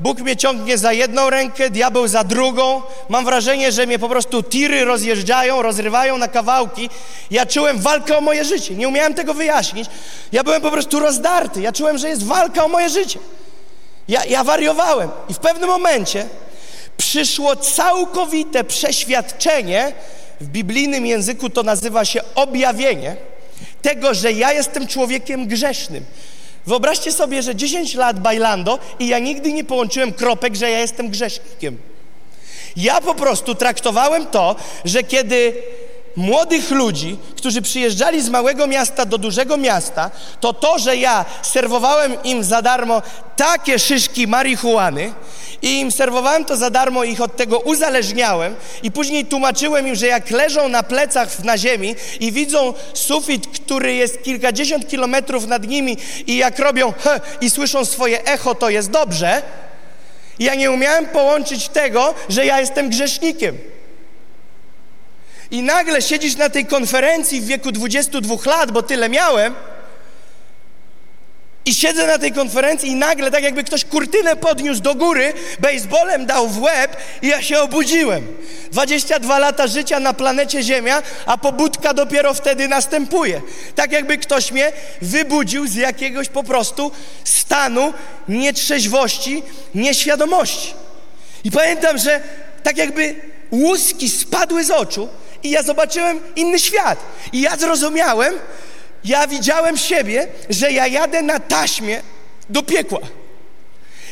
Bóg mnie ciągnie za jedną rękę, diabeł za drugą. Mam wrażenie, że mnie po prostu tiry rozjeżdżają, rozrywają na kawałki. Ja czułem walkę o moje życie. Nie umiałem tego wyjaśnić. Ja byłem po prostu rozdarty. Ja czułem, że jest walka o moje życie. Ja, ja wariowałem. I w pewnym momencie przyszło całkowite przeświadczenie, w biblijnym języku to nazywa się objawienie tego, że ja jestem człowiekiem grzesznym. Wyobraźcie sobie, że 10 lat bajlando i ja nigdy nie połączyłem kropek, że ja jestem grzesznikiem. Ja po prostu traktowałem to, że kiedy młodych ludzi, którzy przyjeżdżali z małego miasta do dużego miasta, to to, że ja serwowałem im za darmo takie szyszki marihuany i im serwowałem to za darmo, ich od tego uzależniałem i później tłumaczyłem im, że jak leżą na plecach na ziemi i widzą sufit, który jest kilkadziesiąt kilometrów nad nimi i jak robią he i słyszą swoje echo, to jest dobrze. Ja nie umiałem połączyć tego, że ja jestem grzesznikiem. I nagle siedzisz na tej konferencji w wieku 22 lat, bo tyle miałem, i siedzę na tej konferencji i nagle, tak jakby ktoś kurtynę podniósł do góry, baseballem dał w łeb i ja się obudziłem. 22 lata życia na planecie Ziemia, a pobudka dopiero wtedy następuje. Tak jakby ktoś mnie wybudził z jakiegoś po prostu stanu nietrzeźwości, nieświadomości. I pamiętam, że tak jakby łuski spadły z oczu i ja zobaczyłem inny świat. I ja zrozumiałem, ja widziałem siebie, że ja jadę na taśmie do piekła.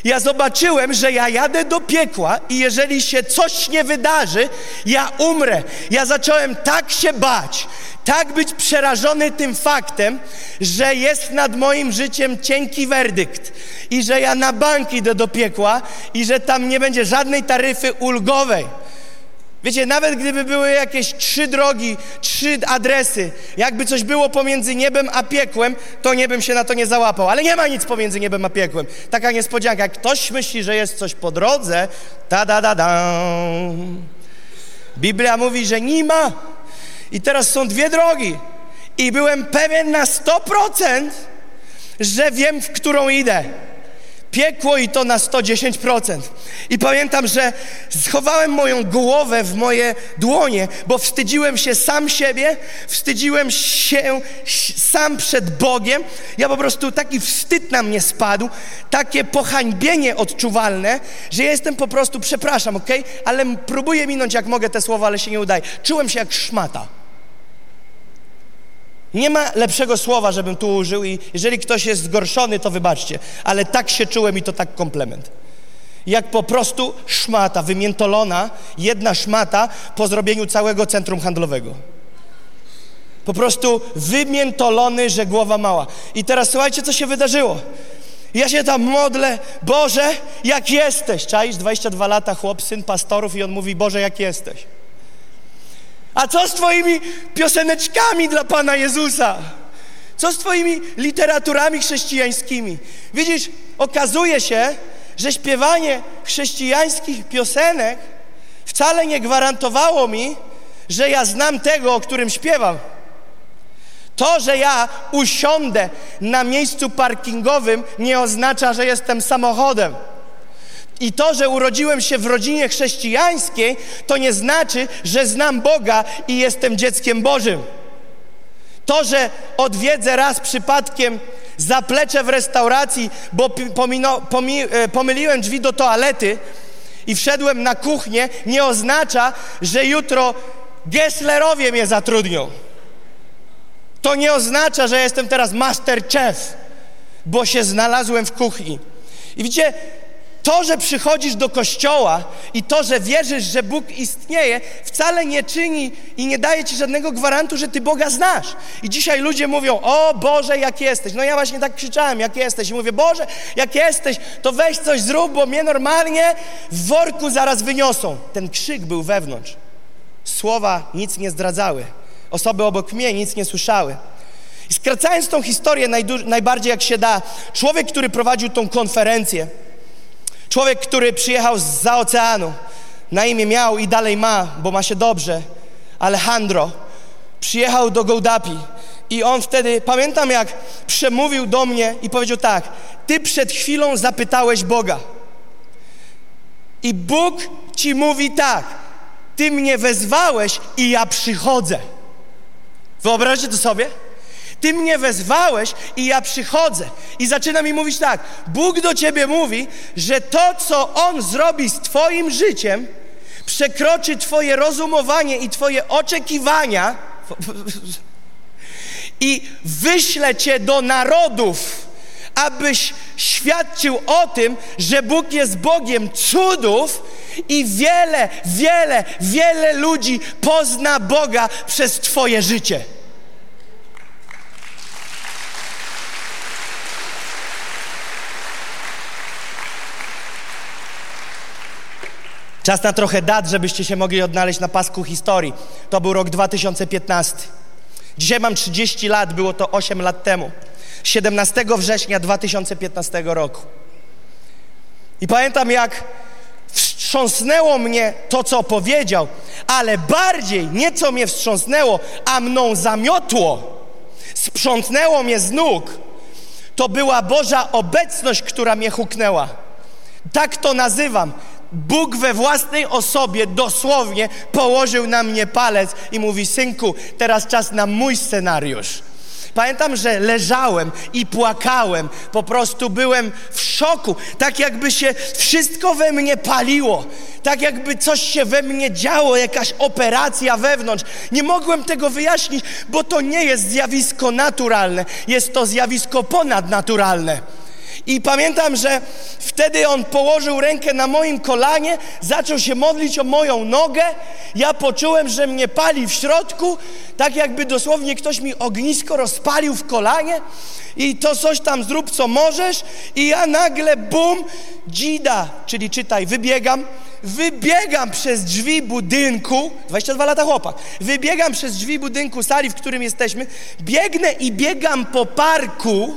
Ja zobaczyłem, że ja jadę do piekła i jeżeli się coś nie wydarzy, ja umrę. Ja zacząłem tak się bać, tak być przerażony tym faktem, że jest nad moim życiem cienki werdykt i że ja na bank idę do piekła i że tam nie będzie żadnej taryfy ulgowej. Wiecie, nawet gdyby były jakieś trzy drogi, trzy adresy, jakby coś było pomiędzy niebem a piekłem, to nie bym się na to nie załapał. Ale nie ma nic pomiędzy niebem a piekłem. Taka niespodzianka. Jak ktoś myśli, że jest coś po drodze, ta da da da. Biblia mówi, że nie ma. I teraz są dwie drogi. I byłem pewien na 100%, że wiem, w którą idę. Piekło i to na 110%. I pamiętam, że schowałem moją głowę w moje dłonie, bo wstydziłem się sam siebie, wstydziłem się sam przed Bogiem. Ja po prostu taki wstyd na mnie spadł, takie pohańbienie odczuwalne, że jestem po prostu, przepraszam, ok? Ale próbuję minąć jak mogę te słowa, ale się nie udaje. Czułem się jak szmata. Nie ma lepszego słowa, żebym tu użył i jeżeli ktoś jest zgorszony, to wybaczcie, ale tak się czułem i to tak komplement. Jak po prostu szmata, wymiętolona, jedna szmata po zrobieniu całego centrum handlowego. Po prostu wymiętolony, że głowa mała. I teraz słuchajcie, co się wydarzyło. Ja się tam modlę, Boże, jak jesteś. Czaisz, 22 lata, chłop, syn pastorów i on mówi, Boże, jak jesteś. A co z Twoimi pioseneczkami dla Pana Jezusa? Co z Twoimi literaturami chrześcijańskimi? Widzisz, okazuje się, że śpiewanie chrześcijańskich piosenek wcale nie gwarantowało mi, że ja znam tego, o którym śpiewam. To, że ja usiądę na miejscu parkingowym, nie oznacza, że jestem samochodem. I to, że urodziłem się w rodzinie chrześcijańskiej, to nie znaczy, że znam Boga i jestem dzieckiem Bożym. To, że odwiedzę raz przypadkiem zaplecze w restauracji, bo pomino, pomi, e, pomyliłem drzwi do toalety i wszedłem na kuchnię, nie oznacza, że jutro Gesslerowie mnie zatrudnią. To nie oznacza, że jestem teraz master chef, bo się znalazłem w kuchni. I widzicie, to, że przychodzisz do kościoła i to, że wierzysz, że Bóg istnieje, wcale nie czyni i nie daje ci żadnego gwarantu, że ty Boga znasz. I dzisiaj ludzie mówią: O Boże, jak jesteś. No ja właśnie tak krzyczałem, jak jesteś. I mówię: Boże, jak jesteś, to weź coś zrób, bo mnie normalnie w worku zaraz wyniosą. Ten krzyk był wewnątrz. Słowa nic nie zdradzały. Osoby obok mnie nic nie słyszały. I skracając tą historię najbardziej jak się da, człowiek, który prowadził tą konferencję, Człowiek, który przyjechał z oceanu, na imię miał i dalej ma, bo ma się dobrze, Alejandro, przyjechał do Gołdapi i on wtedy, pamiętam jak przemówił do mnie i powiedział tak, ty przed chwilą zapytałeś Boga i Bóg ci mówi tak, ty mnie wezwałeś i ja przychodzę. Wyobraźcie to sobie? Ty mnie wezwałeś i ja przychodzę. I zaczyna mi mówić tak: Bóg do ciebie mówi, że to, co On zrobi z Twoim życiem, przekroczy Twoje rozumowanie i Twoje oczekiwania i wyśle Cię do narodów, abyś świadczył o tym, że Bóg jest Bogiem cudów i wiele, wiele, wiele ludzi pozna Boga przez Twoje życie. Czas na trochę dat, żebyście się mogli odnaleźć na pasku historii. To był rok 2015. Dzisiaj mam 30 lat, było to 8 lat temu. 17 września 2015 roku. I pamiętam, jak wstrząsnęło mnie to, co powiedział, ale bardziej nieco mnie wstrząsnęło, a mną zamiotło, sprzątnęło mnie z nóg. To była Boża obecność, która mnie huknęła. Tak to nazywam. Bóg we własnej osobie dosłownie położył na mnie palec i mówi: Synku, teraz czas na mój scenariusz. Pamiętam, że leżałem i płakałem, po prostu byłem w szoku, tak jakby się wszystko we mnie paliło, tak jakby coś się we mnie działo, jakaś operacja wewnątrz. Nie mogłem tego wyjaśnić, bo to nie jest zjawisko naturalne, jest to zjawisko ponadnaturalne. I pamiętam, że wtedy on położył rękę na moim kolanie, zaczął się modlić o moją nogę. Ja poczułem, że mnie pali w środku, tak jakby dosłownie ktoś mi ognisko rozpalił w kolanie. I to coś tam zrób, co możesz. I ja nagle, bum, dzida, czyli czytaj, wybiegam. Wybiegam przez drzwi budynku, 22 lata chłopak, wybiegam przez drzwi budynku sali, w którym jesteśmy, biegnę i biegam po parku,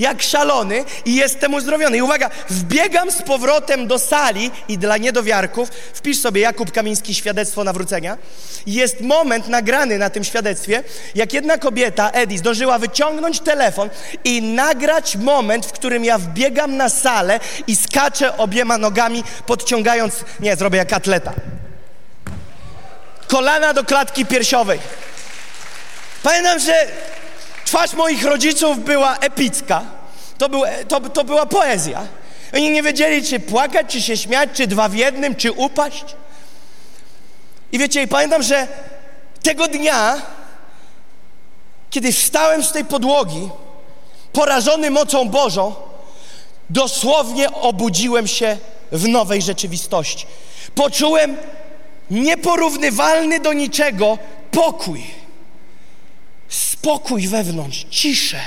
jak szalony i jestem uzdrowiony. I uwaga, wbiegam z powrotem do sali i dla niedowiarków, wpisz sobie Jakub Kamiński świadectwo nawrócenia. Jest moment nagrany na tym świadectwie, jak jedna kobieta, Edi, zdążyła wyciągnąć telefon i nagrać moment, w którym ja wbiegam na salę i skaczę obiema nogami, podciągając, nie, zrobię jak atleta. Kolana do klatki piersiowej. Pamiętam, że twarz moich rodziców była epicka. To, był, to, to była poezja. Oni nie wiedzieli, czy płakać, czy się śmiać, czy dwa w jednym, czy upaść. I wiecie, i pamiętam, że tego dnia, kiedy wstałem z tej podłogi, porażony mocą Bożą, dosłownie obudziłem się w nowej rzeczywistości. Poczułem nieporównywalny do niczego pokój. Spokój wewnątrz, ciszę.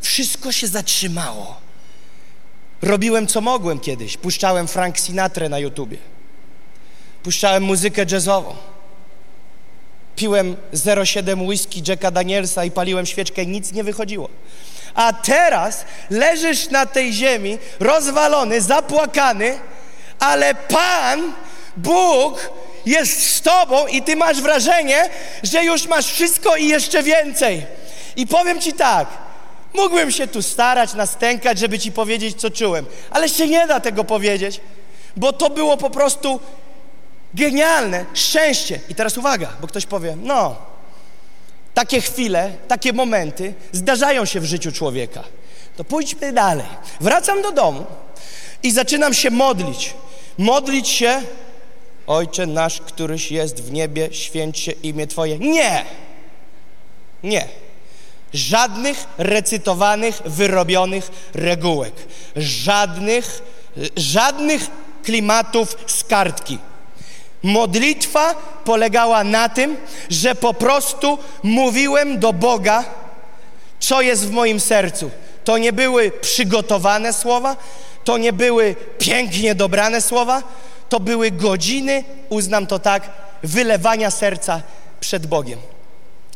Wszystko się zatrzymało. Robiłem co mogłem kiedyś. Puszczałem Frank Sinatra na YouTubie. Puszczałem muzykę jazzową. Piłem 0,7 whisky Jacka Danielsa i paliłem świeczkę i nic nie wychodziło. A teraz leżysz na tej ziemi, rozwalony, zapłakany, ale Pan, Bóg jest z tobą i ty masz wrażenie, że już masz wszystko i jeszcze więcej. I powiem ci tak, mógłbym się tu starać, nastękać, żeby ci powiedzieć, co czułem, ale się nie da tego powiedzieć, bo to było po prostu genialne, szczęście. I teraz uwaga, bo ktoś powie, no, takie chwile, takie momenty zdarzają się w życiu człowieka. To pójdźmy dalej. Wracam do domu i zaczynam się modlić. Modlić się Ojcze nasz, któryś jest w niebie, święć się imię Twoje. Nie! Nie. Żadnych recytowanych, wyrobionych regułek. Żadnych, żadnych klimatów z kartki. Modlitwa polegała na tym, że po prostu mówiłem do Boga, co jest w moim sercu. To nie były przygotowane słowa, to nie były pięknie dobrane słowa, to były godziny, uznam to tak, wylewania serca przed Bogiem.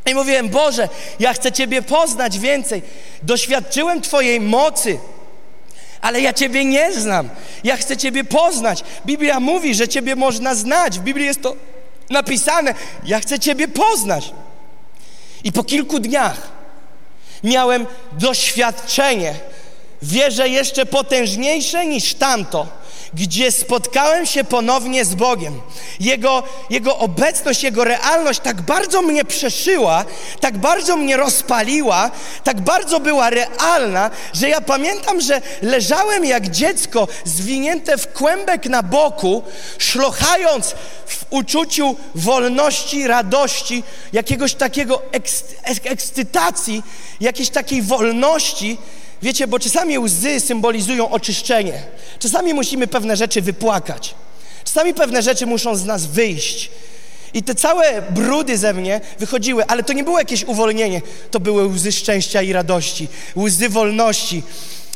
I mówiłem, Boże, ja chcę Ciebie poznać więcej. Doświadczyłem Twojej mocy, ale ja Ciebie nie znam. Ja chcę Ciebie poznać. Biblia mówi, że Ciebie można znać. W Biblii jest to napisane. Ja chcę Ciebie poznać. I po kilku dniach miałem doświadczenie, wierzę jeszcze potężniejsze niż tamto, gdzie spotkałem się ponownie z Bogiem. Jego, jego obecność, Jego realność tak bardzo mnie przeszyła, tak bardzo mnie rozpaliła, tak bardzo była realna, że ja pamiętam, że leżałem jak dziecko zwinięte w kłębek na boku, szlochając w uczuciu wolności, radości, jakiegoś takiego ekscytacji, jakiejś takiej wolności, Wiecie, bo czasami łzy symbolizują oczyszczenie. Czasami musimy pewne rzeczy wypłakać. Czasami pewne rzeczy muszą z nas wyjść. I te całe brudy ze mnie wychodziły, ale to nie było jakieś uwolnienie. To były łzy szczęścia i radości, łzy wolności.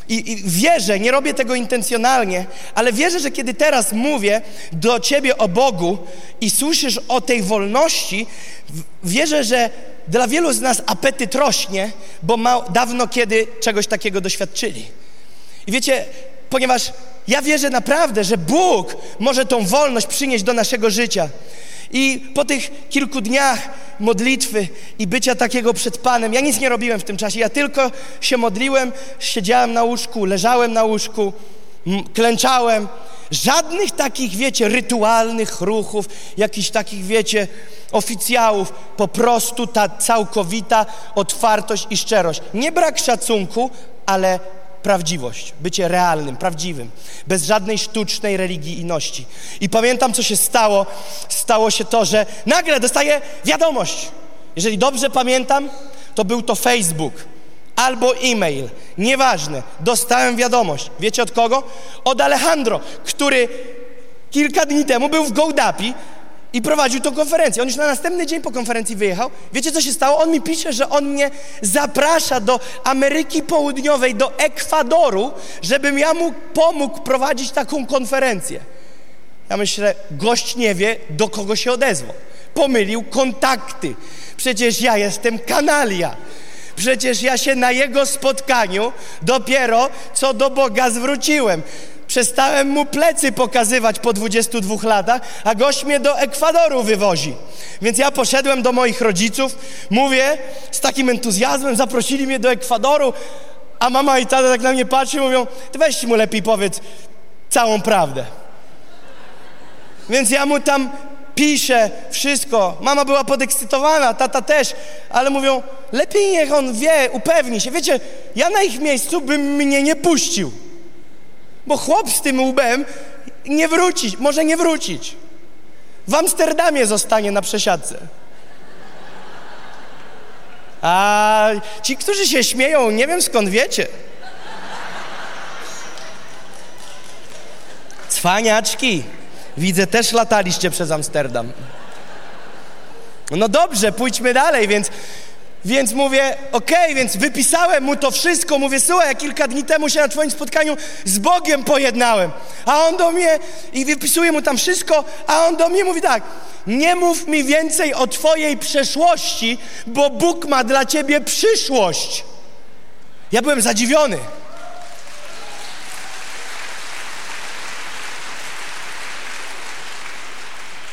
I, I, wierzę, nie robię tego intencjonalnie, ale wierzę, że kiedy teraz mówię do Ciebie o Bogu i słyszysz o tej wolności, wierzę, że dla wielu z nas apetyt rośnie, bo ma, dawno kiedy czegoś takiego doświadczyli. I wiecie, ponieważ ja wierzę naprawdę, że Bóg może tą wolność przynieść do naszego życia. I po tych kilku dniach modlitwy i bycia takiego przed Panem, ja nic nie robiłem w tym czasie, ja tylko się modliłem, siedziałem na łóżku, leżałem na łóżku, klęczałem. Żadnych takich, wiecie, rytualnych ruchów, jakichś takich, wiecie, oficjałów. Po prostu ta całkowita otwartość i szczerość. Nie brak szacunku, ale prawdziwość, bycie realnym, prawdziwym, bez żadnej sztucznej religijności. I pamiętam, co się stało. Stało się to, że nagle dostaję wiadomość. Jeżeli dobrze pamiętam, to był to Facebook albo e-mail, nieważne. Dostałem wiadomość. Wiecie od kogo? Od Alejandro, który kilka dni temu był w Gołdapi i prowadził tą konferencję. On już na następny dzień po konferencji wyjechał. Wiecie, co się stało? On mi pisze, że on mnie zaprasza do Ameryki Południowej, do Ekwadoru, żebym ja mu pomógł prowadzić taką konferencję. Ja myślę, gość nie wie, do kogo się odezwał. Pomylił kontakty. Przecież ja jestem kanalia. Przecież ja się na jego spotkaniu dopiero co do Boga zwróciłem. Przestałem mu plecy pokazywać po 22 latach, a gość mnie do Ekwadoru wywozi. Więc ja poszedłem do moich rodziców, mówię z takim entuzjazmem, zaprosili mnie do Ekwadoru, a mama i tata tak na mnie patrzą mówią, ty weź mu lepiej powiedz całą prawdę. Więc ja mu tam piszę wszystko. Mama była podekscytowana, tata też, ale mówią, lepiej niech on wie, upewni się. Wiecie, ja na ich miejscu bym mnie nie puścił. Bo chłop z tym łbem nie wróci, może nie wrócić. W Amsterdamie zostanie na przesiadce. A ci, którzy się śmieją, nie wiem skąd wiecie. Cwaniaczki, widzę, też lataliście przez Amsterdam. No dobrze, pójdźmy dalej, więc, więc mówię, okej, okay, więc wypisałem mu to wszystko, mówię, słuchaj, ja kilka dni temu się na twoim spotkaniu z Bogiem pojednałem, a on do mnie, i wypisuję mu tam wszystko, a on do mnie mówi tak, nie mów mi więcej o twojej przeszłości, bo Bóg ma dla ciebie przyszłość. Ja byłem zadziwiony.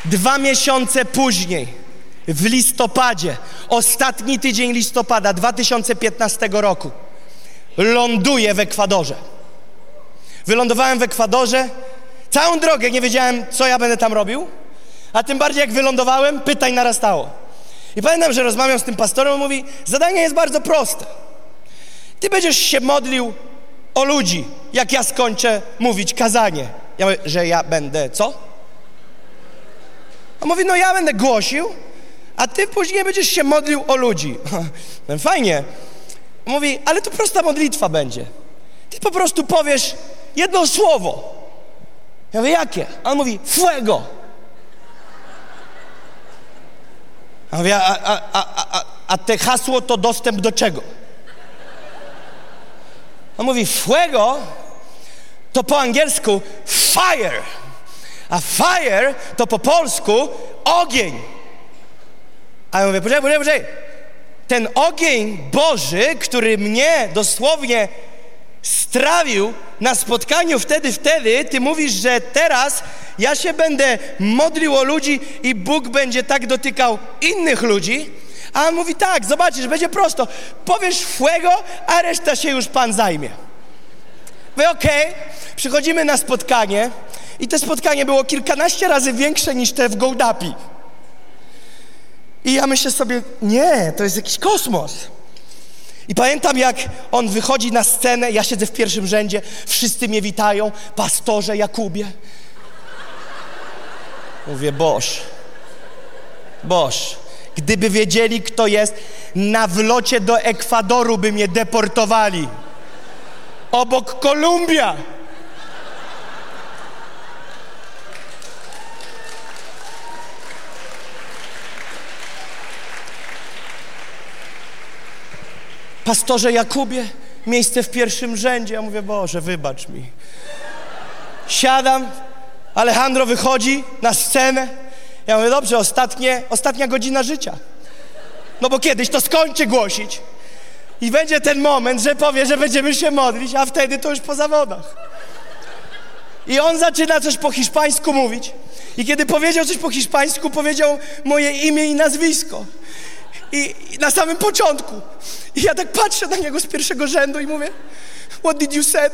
Dwa miesiące później, w listopadzie, ostatni tydzień listopada 2015 roku, ląduję w Ekwadorze. Wylądowałem w Ekwadorze, całą drogę nie wiedziałem, co ja będę tam robił, a tym bardziej jak wylądowałem, pytań narastało. I pamiętam, że rozmawiam z tym pastorem, on mówi, zadanie jest bardzo proste. Ty będziesz się modlił o ludzi, jak ja skończę mówić kazanie. Ja mówię, że ja będę co? On mówi, no ja będę głosił, a ty później będziesz się modlił o ludzi. No fajnie. Mówi, ale to prosta modlitwa będzie. Ty po prostu powiesz jedno słowo. Ja mówię, jakie? A on mówi, fuego. A mówię, a, a, a, a, a te hasło to dostęp do czego? On mówi, fuego to po angielsku fire. A fire to po polsku ogień. A ja mówię, poczekaj, poczekaj, poczekaj. Ten ogień Boży, który mnie dosłownie strawił na spotkaniu wtedy, wtedy, ty mówisz, że teraz ja się będę modlił o ludzi i Bóg będzie tak dotykał innych ludzi. A on mówi tak, zobaczysz, będzie prosto. Powiesz fuego, a reszta się już Pan zajmie. Mówię, okej, okay. przychodzimy na spotkanie i to spotkanie było kilkanaście razy większe niż te w Gołdapi. I ja myślę sobie, nie, to jest jakiś kosmos. I pamiętam, jak on wychodzi na scenę, ja siedzę w pierwszym rzędzie, wszyscy mnie witają, pastorze Jakubie. Mówię, Boż, Boż, gdyby wiedzieli, kto jest, na wlocie do Ekwadoru by mnie deportowali. Obok Kolumbia. Pastorze Jakubie, miejsce w pierwszym rzędzie. Ja mówię, Boże, wybacz mi. Siadam, Alejandro wychodzi na scenę. Ja mówię, dobrze, ostatnie, ostatnia godzina życia. No bo kiedyś to skończy głosić. I będzie ten moment, że powie, że będziemy się modlić, a wtedy to już po zawodach. I on zaczyna coś po hiszpańsku mówić. I kiedy powiedział coś po hiszpańsku, powiedział moje imię i nazwisko. I, I, na samym początku. I ja tak patrzę na niego z pierwszego rzędu i mówię, what did you say?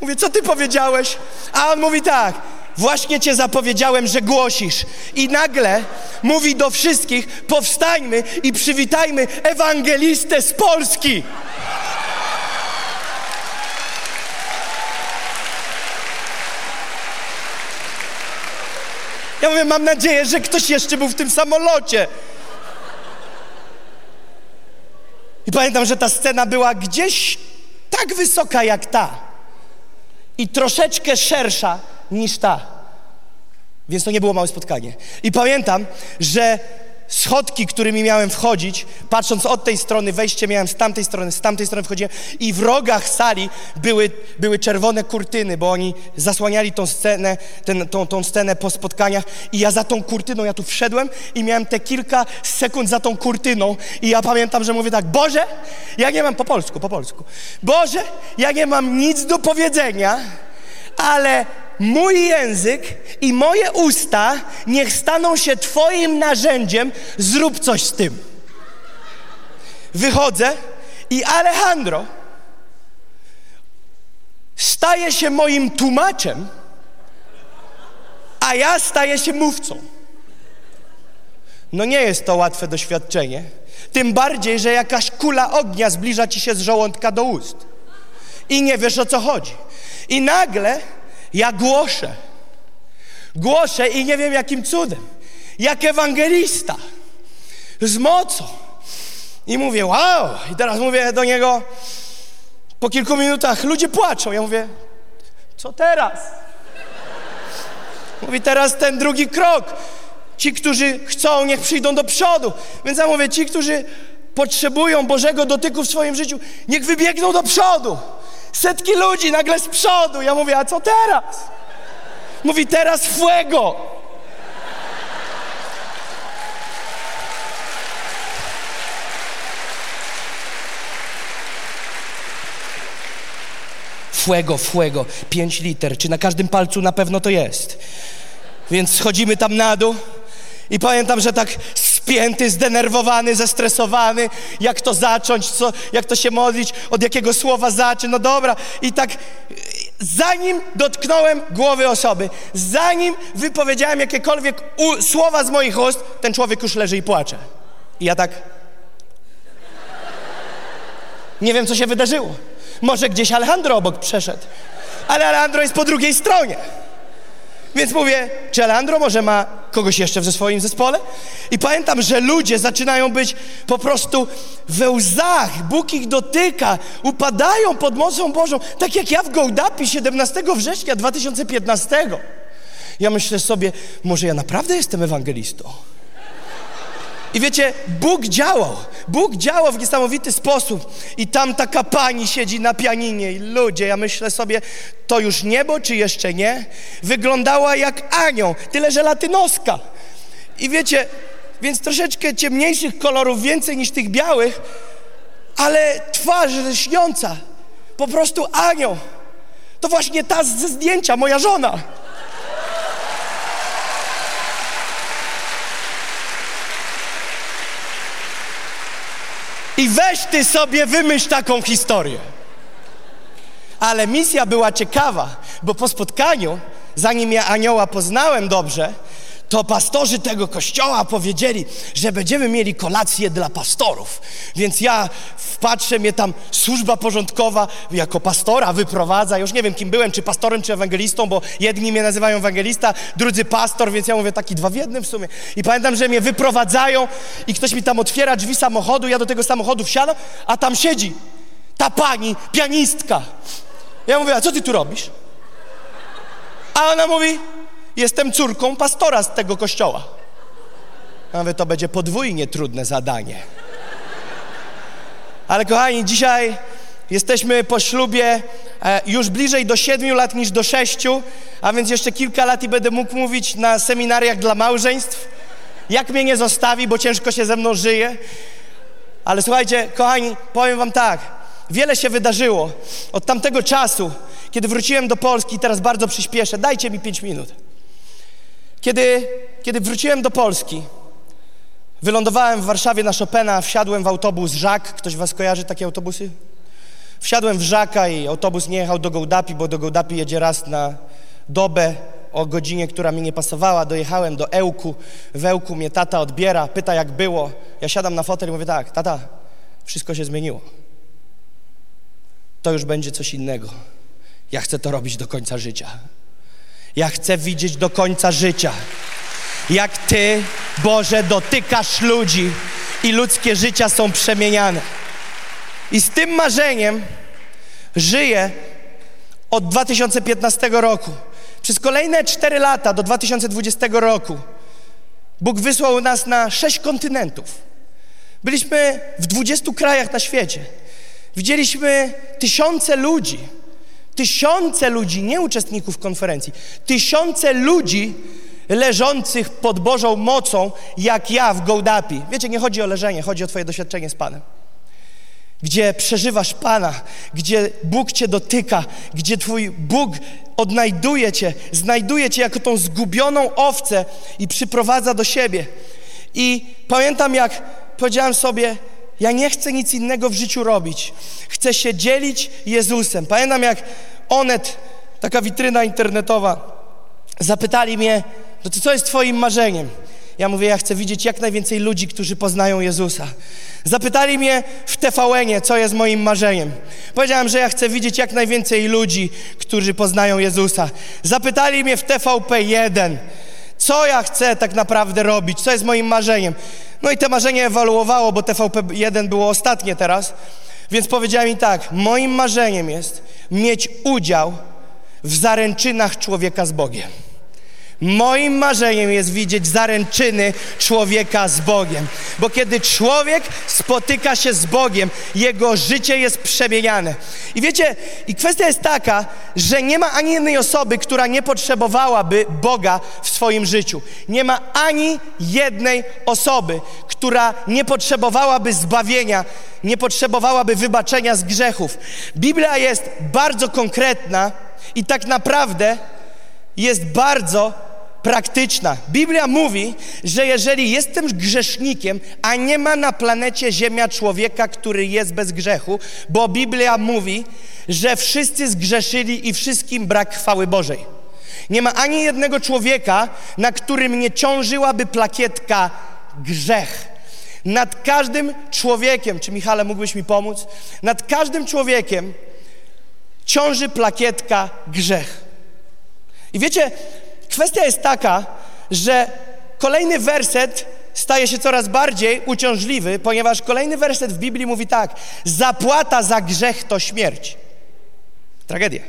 Mówię, co ty powiedziałeś? A on mówi tak, właśnie cię zapowiedziałem, że głosisz. I nagle mówi do wszystkich, powstańmy i przywitajmy ewangelistę z Polski. Ja mówię, mam nadzieję, że ktoś jeszcze był w tym samolocie. I pamiętam, że ta scena była gdzieś tak wysoka jak ta i troszeczkę szersza niż ta. Więc to nie było małe spotkanie. I pamiętam, że schodki, którymi miałem wchodzić, patrząc od tej strony, wejście miałem z tamtej strony, z tamtej strony wchodziłem i w rogach sali były, były czerwone kurtyny, bo oni zasłaniali tą scenę, ten, tą, tą scenę po spotkaniach i ja za tą kurtyną, ja tu wszedłem i miałem te kilka sekund za tą kurtyną i ja pamiętam, że mówię tak, Boże, ja nie mam po polsku, po polsku, Boże, ja nie mam nic do powiedzenia, ale mój język i moje usta niech staną się Twoim narzędziem, zrób coś z tym. Wychodzę i Alejandro staje się moim tłumaczem, a ja staję się mówcą. No nie jest to łatwe doświadczenie. Tym bardziej, że jakaś kula ognia zbliża ci się z żołądka do ust. I nie wiesz o co chodzi. I nagle ja głoszę. Głoszę i nie wiem jakim cudem. Jak ewangelista. Z mocą. I mówię, wow. I teraz mówię do niego po kilku minutach, ludzie płaczą. Ja mówię, co teraz? Mówi, teraz ten drugi krok. Ci, którzy chcą, niech przyjdą do przodu. Więc ja mówię, ci, którzy potrzebują Bożego dotyku w swoim życiu, niech wybiegną do przodu. Setki ludzi nagle z przodu. Ja mówię, a co teraz? Mówi, teraz fuego. Fuego, fuego, pięć liter. Czy na każdym palcu na pewno to jest? Więc schodzimy tam na dół i pamiętam, że tak spięty, zdenerwowany, zestresowany, jak to zacząć, co, jak to się modlić, od jakiego słowa zacząć, no dobra. I tak zanim dotknąłem głowy osoby, zanim wypowiedziałem jakiekolwiek u, słowa z moich ust, ten człowiek już leży i płacze. I ja tak... Nie wiem, co się wydarzyło. Może gdzieś Alejandro obok przeszedł. Ale Alejandro jest po drugiej stronie. Więc mówię, czy Alejandro może ma kogoś jeszcze w swoim zespole? I pamiętam, że ludzie zaczynają być po prostu we łzach. Bóg ich dotyka, upadają pod mocą Bożą. Tak jak ja w Gołdapi 17 września 2015. Ja myślę sobie, może ja naprawdę jestem ewangelistą. I wiecie, Bóg działał. Bóg działał w niesamowity sposób. I tam taka pani siedzi na pianinie i ludzie, ja myślę sobie, to już niebo, czy jeszcze nie? Wyglądała jak anioł, tyle że latynoska. I wiecie, więc troszeczkę ciemniejszych kolorów, więcej niż tych białych, ale twarz lśniąca. Po prostu anioł. To właśnie ta ze zdjęcia, moja żona. I weź ty sobie wymyśl taką historię. Ale misja była ciekawa, bo po spotkaniu, zanim ja anioła poznałem dobrze, to pastorzy tego kościoła powiedzieli, że będziemy mieli kolację dla pastorów. Więc ja wpatrzę mnie tam służba porządkowa jako pastora wyprowadza. Już nie wiem, kim byłem, czy pastorem, czy ewangelistą, bo jedni mnie nazywają ewangelista, drudzy pastor, więc ja mówię taki dwa w jednym w sumie. I pamiętam, że mnie wyprowadzają i ktoś mi tam otwiera drzwi samochodu, ja do tego samochodu wsiadam, a tam siedzi ta pani, pianistka. Ja mówię, a co ty tu robisz? A ona mówi, Jestem córką pastora z tego kościoła. Nawet to będzie podwójnie trudne zadanie. Ale kochani, dzisiaj jesteśmy po ślubie e, już bliżej do siedmiu lat niż do sześciu, a więc jeszcze kilka lat i będę mógł mówić na seminariach dla małżeństw. Jak mnie nie zostawi, bo ciężko się ze mną żyje. Ale słuchajcie, kochani, powiem wam tak. Wiele się wydarzyło od tamtego czasu, kiedy wróciłem do Polski. Teraz bardzo przyspieszę. Dajcie mi pięć minut. Kiedy, kiedy wróciłem do Polski, wylądowałem w Warszawie na Chopina, wsiadłem w autobus Żak. Ktoś was kojarzy takie autobusy? Wsiadłem w Żaka i autobus nie jechał do Gołdapi, bo do Gołdapi jedzie raz na dobę o godzinie, która mi nie pasowała. Dojechałem do Ełku. W Ełku mnie tata odbiera, pyta jak było. Ja siadam na fotel i mówię tak, tata, wszystko się zmieniło. To już będzie coś innego. Ja chcę to robić do końca życia. Ja chcę widzieć do końca życia, jak Ty, Boże, dotykasz ludzi i ludzkie życia są przemieniane. I z tym marzeniem żyję od 2015 roku. Przez kolejne 4 lata do 2020 roku Bóg wysłał nas na sześć kontynentów. Byliśmy w dwudziestu krajach na świecie. Widzieliśmy tysiące ludzi. Tysiące ludzi, nie uczestników konferencji. Tysiące ludzi leżących pod Bożą mocą, jak ja w Gołdapi. Wiecie, nie chodzi o leżenie, chodzi o Twoje doświadczenie z Panem. Gdzie przeżywasz Pana, gdzie Bóg Cię dotyka, gdzie Twój Bóg odnajduje Cię, znajduje Cię jako tą zgubioną owcę i przyprowadza do siebie. I pamiętam, jak powiedziałem sobie, ja nie chcę nic innego w życiu robić. Chcę się dzielić Jezusem. Pamiętam, jak Onet, taka witryna internetowa, zapytali mnie, no to co jest Twoim marzeniem? Ja mówię, ja chcę widzieć jak najwięcej ludzi, którzy poznają Jezusa. Zapytali mnie w tvn co jest moim marzeniem. Powiedziałem, że ja chcę widzieć jak najwięcej ludzi, którzy poznają Jezusa. Zapytali mnie w TVP1, co ja chcę tak naprawdę robić, co jest moim marzeniem. No i to marzenie ewaluowało, bo TVP1 było ostatnie teraz. Więc powiedziałem im tak, moim marzeniem jest mieć udział w zaręczynach człowieka z Bogiem. Moim marzeniem jest widzieć zaręczyny człowieka z Bogiem, bo kiedy człowiek spotyka się z Bogiem, jego życie jest przemieniane. I wiecie, i kwestia jest taka, że nie ma ani jednej osoby, która nie potrzebowałaby Boga w swoim życiu. Nie ma ani jednej osoby, która nie potrzebowałaby zbawienia, nie potrzebowałaby wybaczenia z grzechów. Biblia jest bardzo konkretna i tak naprawdę jest bardzo praktyczna. Biblia mówi, że jeżeli jestem grzesznikiem, a nie ma na planecie Ziemia człowieka, który jest bez grzechu, bo Biblia mówi, że wszyscy zgrzeszyli i wszystkim brak chwały Bożej. Nie ma ani jednego człowieka, na którym nie ciążyłaby plakietka grzech. Nad każdym człowiekiem, czy Michale mógłbyś mi pomóc? Nad każdym człowiekiem ciąży plakietka grzech. I wiecie, Kwestia jest taka, że kolejny werset staje się coraz bardziej uciążliwy, ponieważ kolejny werset w Biblii mówi tak: Zapłata za grzech to śmierć. Tragedia.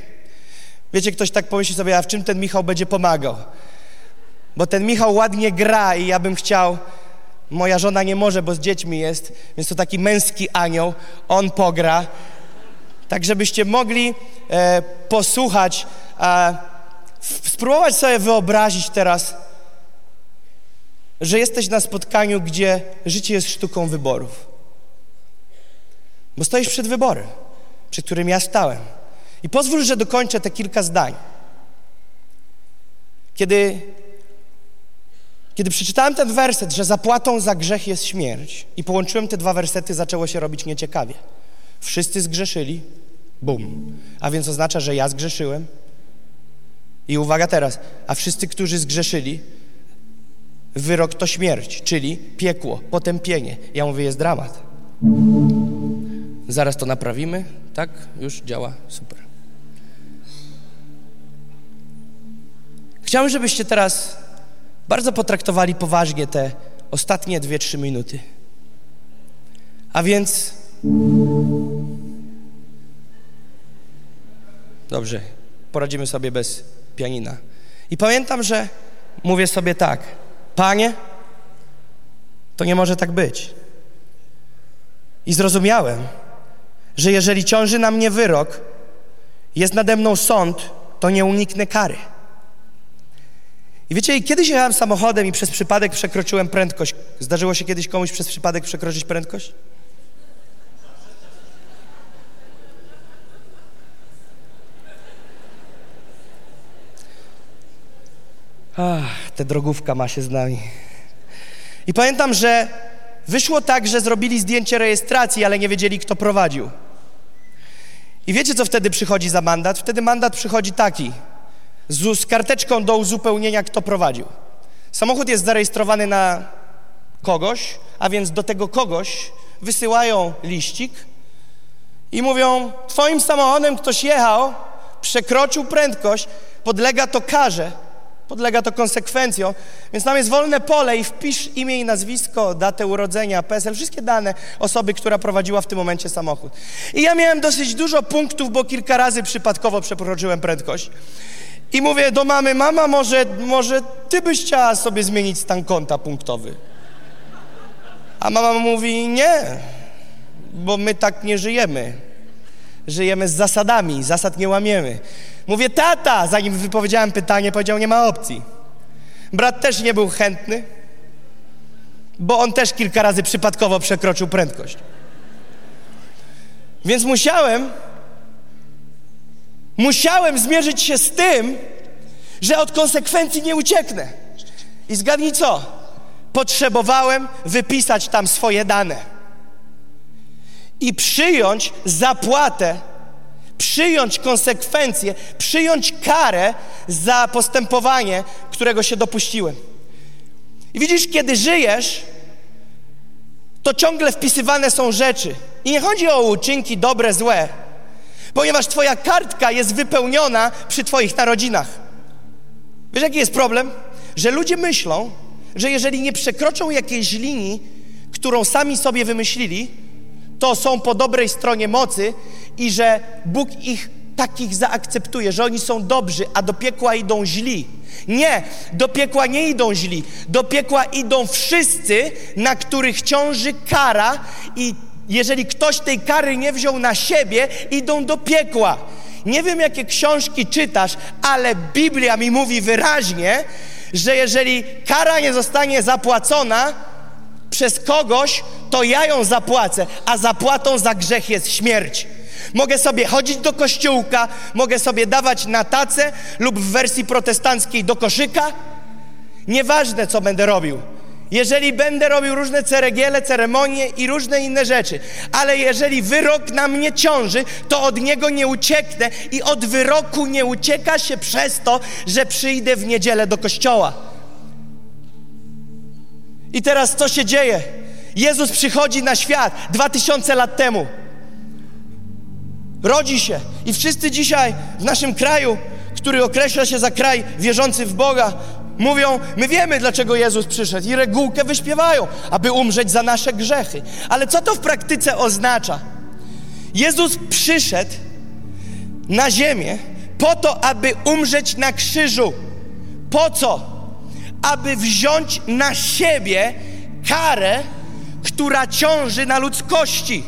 Wiecie, ktoś tak pomyśli sobie, a w czym ten Michał będzie pomagał? Bo ten Michał ładnie gra i ja bym chciał, moja żona nie może, bo z dziećmi jest, więc to taki męski anioł, on pogra. Tak, żebyście mogli e, posłuchać. E, spróbować sobie wyobrazić teraz, że jesteś na spotkaniu, gdzie życie jest sztuką wyborów. Bo stoisz przed wyborem, przed którym ja stałem. I pozwól, że dokończę te kilka zdań. Kiedy, kiedy przeczytałem ten werset, że zapłatą za grzech jest śmierć, i połączyłem te dwa wersety, zaczęło się robić nieciekawie. Wszyscy zgrzeszyli, bum. A więc oznacza, że ja zgrzeszyłem, i uwaga teraz, a wszyscy, którzy zgrzeszyli, wyrok to śmierć, czyli piekło, potępienie. Ja mówię, jest dramat. Zaraz to naprawimy. Tak? Już działa. Super. Chciałbym, żebyście teraz bardzo potraktowali poważnie te ostatnie dwie, trzy minuty. A więc. Dobrze, poradzimy sobie bez pianina. I pamiętam, że mówię sobie tak: Panie, to nie może tak być. I zrozumiałem, że jeżeli ciąży na mnie wyrok, jest nade mną sąd, to nie uniknę kary. I wiecie, kiedyś jechałem samochodem i przez przypadek przekroczyłem prędkość. Zdarzyło się kiedyś komuś przez przypadek przekroczyć prędkość? Ach, ta drogówka ma się z nami. I pamiętam, że wyszło tak, że zrobili zdjęcie rejestracji, ale nie wiedzieli, kto prowadził. I wiecie, co wtedy przychodzi za mandat? Wtedy mandat przychodzi taki, z, z karteczką do uzupełnienia, kto prowadził. Samochód jest zarejestrowany na kogoś, a więc do tego kogoś wysyłają liścik i mówią, twoim samochodem ktoś jechał, przekroczył prędkość, podlega to karze, podlega to konsekwencjom, więc tam jest wolne pole i wpisz imię i nazwisko, datę urodzenia, PESEL, wszystkie dane osoby, która prowadziła w tym momencie samochód. I ja miałem dosyć dużo punktów, bo kilka razy przypadkowo przekroczyłem prędkość. I mówię do mamy, mama, może, może ty byś chciała sobie zmienić stan konta punktowy. A mama mówi, nie, bo my tak nie żyjemy. Żyjemy z zasadami, zasad nie łamiemy. Mówię, tata, zanim wypowiedziałem pytanie, powiedział, nie ma opcji. Brat też nie był chętny, bo on też kilka razy przypadkowo przekroczył prędkość. Więc musiałem, musiałem zmierzyć się z tym, że od konsekwencji nie ucieknę. I zgadnij co? Potrzebowałem wypisać tam swoje dane i przyjąć zapłatę, przyjąć konsekwencje, przyjąć karę za postępowanie, którego się dopuściłem. I widzisz, kiedy żyjesz, to ciągle wpisywane są rzeczy. I nie chodzi o uczynki dobre, złe, ponieważ Twoja kartka jest wypełniona przy Twoich narodzinach. Wiesz, jaki jest problem? Że ludzie myślą, że jeżeli nie przekroczą jakiejś linii, którą sami sobie wymyślili, to są po dobrej stronie mocy i że Bóg ich takich zaakceptuje, że oni są dobrzy, a do piekła idą źli. Nie, do piekła nie idą źli. Do piekła idą wszyscy, na których ciąży kara i jeżeli ktoś tej kary nie wziął na siebie, idą do piekła. Nie wiem, jakie książki czytasz, ale Biblia mi mówi wyraźnie, że jeżeli kara nie zostanie zapłacona przez kogoś, to ja ją zapłacę, a zapłatą za grzech jest śmierć. Mogę sobie chodzić do kościółka, mogę sobie dawać na tacę lub w wersji protestanckiej do koszyka. Nieważne, co będę robił. Jeżeli będę robił różne ceregiele, ceremonie i różne inne rzeczy, ale jeżeli wyrok na mnie ciąży, to od niego nie ucieknę i od wyroku nie ucieka się przez to, że przyjdę w niedzielę do kościoła. I teraz co się dzieje? Jezus przychodzi na świat dwa tysiące lat temu. Rodzi się. I wszyscy dzisiaj w naszym kraju, który określa się za kraj wierzący w Boga, mówią, my wiemy, dlaczego Jezus przyszedł i regułkę wyśpiewają, aby umrzeć za nasze grzechy. Ale co to w praktyce oznacza? Jezus przyszedł na ziemię po to, aby umrzeć na krzyżu. Po co? Aby wziąć na siebie karę, która ciąży na ludzkości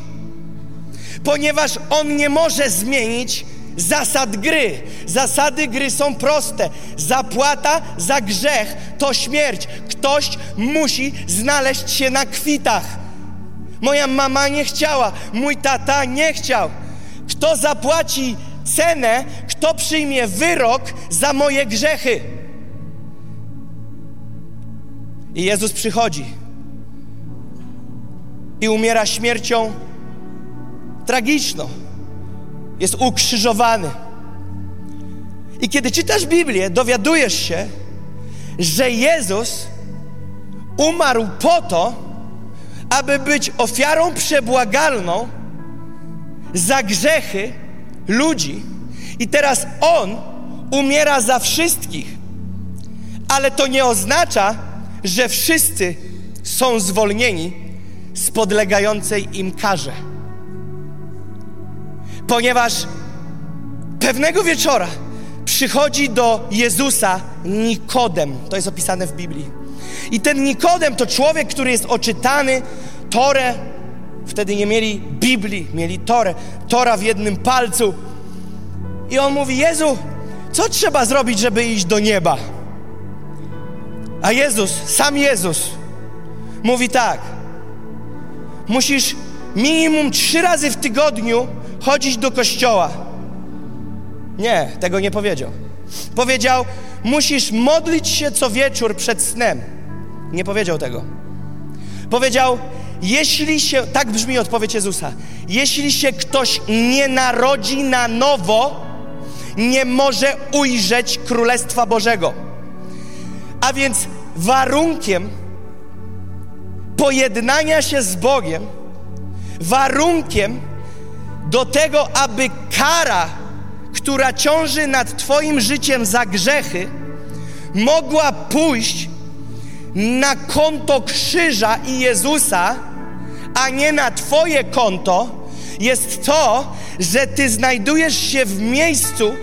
ponieważ on nie może zmienić zasad gry. Zasady gry są proste. Zapłata za grzech to śmierć. Ktoś musi znaleźć się na kwitach. Moja mama nie chciała, mój tata nie chciał. Kto zapłaci cenę, kto przyjmie wyrok za moje grzechy? I Jezus przychodzi i umiera śmiercią tragiczną. Jest ukrzyżowany. I kiedy czytasz Biblię, dowiadujesz się, że Jezus umarł po to, aby być ofiarą przebłagalną za grzechy ludzi. I teraz On umiera za wszystkich. Ale to nie oznacza, że wszyscy są zwolnieni z podlegającej im karze ponieważ pewnego wieczora przychodzi do Jezusa Nikodem. To jest opisane w Biblii. I ten Nikodem to człowiek, który jest oczytany, Torę. Wtedy nie mieli Biblii, mieli Torę. Tora w jednym palcu. I on mówi: Jezu, co trzeba zrobić, żeby iść do nieba? A Jezus, sam Jezus, mówi tak: Musisz minimum trzy razy w tygodniu chodzić do kościoła. Nie, tego nie powiedział. Powiedział, musisz modlić się co wieczór przed snem. Nie powiedział tego. Powiedział, jeśli się, tak brzmi odpowiedź Jezusa, jeśli się ktoś nie narodzi na nowo, nie może ujrzeć Królestwa Bożego. A więc warunkiem pojednania się z Bogiem, warunkiem do tego, aby kara, która ciąży nad Twoim życiem za grzechy, mogła pójść na konto krzyża i Jezusa, a nie na Twoje konto, jest to, że Ty znajdujesz się w miejscu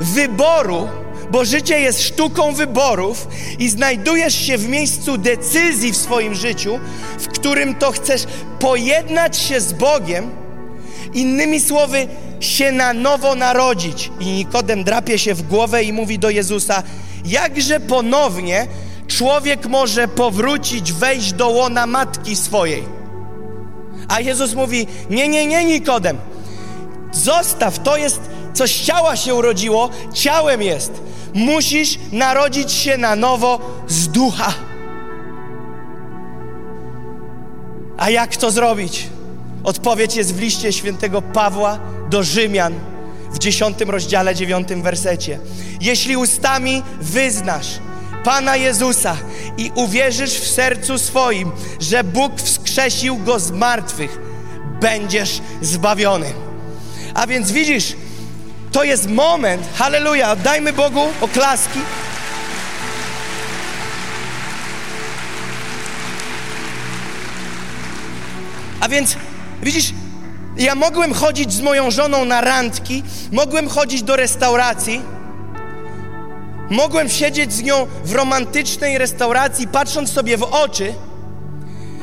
wyboru bo życie jest sztuką wyborów i znajdujesz się w miejscu decyzji w swoim życiu, w którym to chcesz pojednać się z Bogiem, innymi słowy, się na nowo narodzić. I Nikodem drapie się w głowę i mówi do Jezusa: Jakże ponownie człowiek może powrócić, wejść do łona matki swojej? A Jezus mówi: Nie, nie, nie, Nikodem. Zostaw, to jest, co z ciała się urodziło, ciałem jest. Musisz narodzić się na nowo z ducha. A jak to zrobić? Odpowiedź jest w liście świętego Pawła do Rzymian w dziesiątym rozdziale, dziewiątym wersecie. Jeśli ustami wyznasz Pana Jezusa i uwierzysz w sercu swoim, że Bóg wskrzesił Go z martwych, będziesz zbawiony. A więc widzisz, to jest moment, halleluja, dajmy Bogu oklaski. A więc widzisz, ja mogłem chodzić z moją żoną na randki, mogłem chodzić do restauracji, mogłem siedzieć z nią w romantycznej restauracji, patrząc sobie w oczy,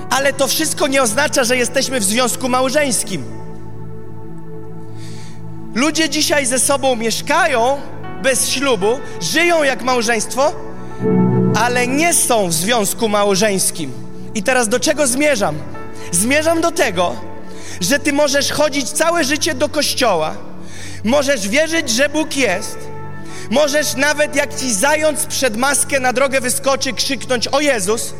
ale to wszystko nie oznacza, że jesteśmy w związku małżeńskim. Ludzie dzisiaj ze sobą mieszkają bez ślubu, żyją jak małżeństwo, ale nie są w związku małżeńskim. I teraz do czego zmierzam? Zmierzam do tego, że ty możesz chodzić całe życie do kościoła, możesz wierzyć, że Bóg jest, możesz nawet jak ci zając przed maskę na drogę wyskoczy, krzyknąć o Jezus,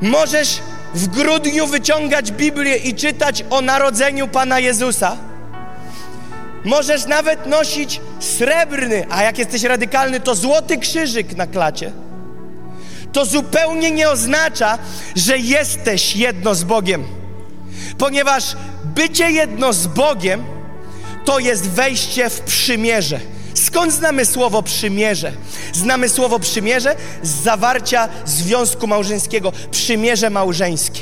możesz w grudniu wyciągać Biblię i czytać o narodzeniu Pana Jezusa. Możesz nawet nosić srebrny, a jak jesteś radykalny, to złoty krzyżyk na klacie. To zupełnie nie oznacza, że jesteś jedno z Bogiem. Ponieważ bycie jedno z Bogiem to jest wejście w przymierze. Skąd znamy słowo przymierze? Znamy słowo przymierze z zawarcia związku małżeńskiego, przymierze małżeńskie.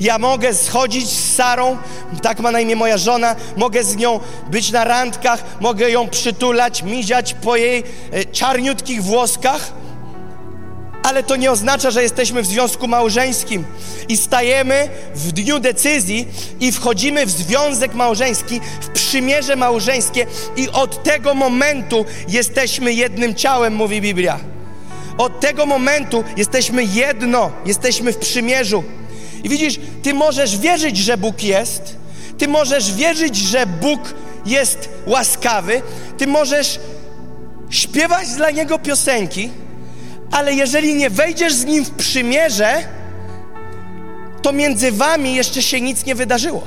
Ja mogę schodzić z Sarą, tak ma na imię moja żona, mogę z nią być na randkach, mogę ją przytulać, miziać po jej e, czarniutkich włoskach, ale to nie oznacza, że jesteśmy w związku małżeńskim i stajemy w dniu decyzji i wchodzimy w związek małżeński, w przymierze małżeńskie i od tego momentu jesteśmy jednym ciałem, mówi Biblia. Od tego momentu jesteśmy jedno, jesteśmy w przymierzu. I widzisz, ty możesz wierzyć, że Bóg jest, ty możesz wierzyć, że Bóg jest łaskawy, ty możesz śpiewać dla Niego piosenki, ale jeżeli nie wejdziesz z Nim w przymierze, to między wami jeszcze się nic nie wydarzyło.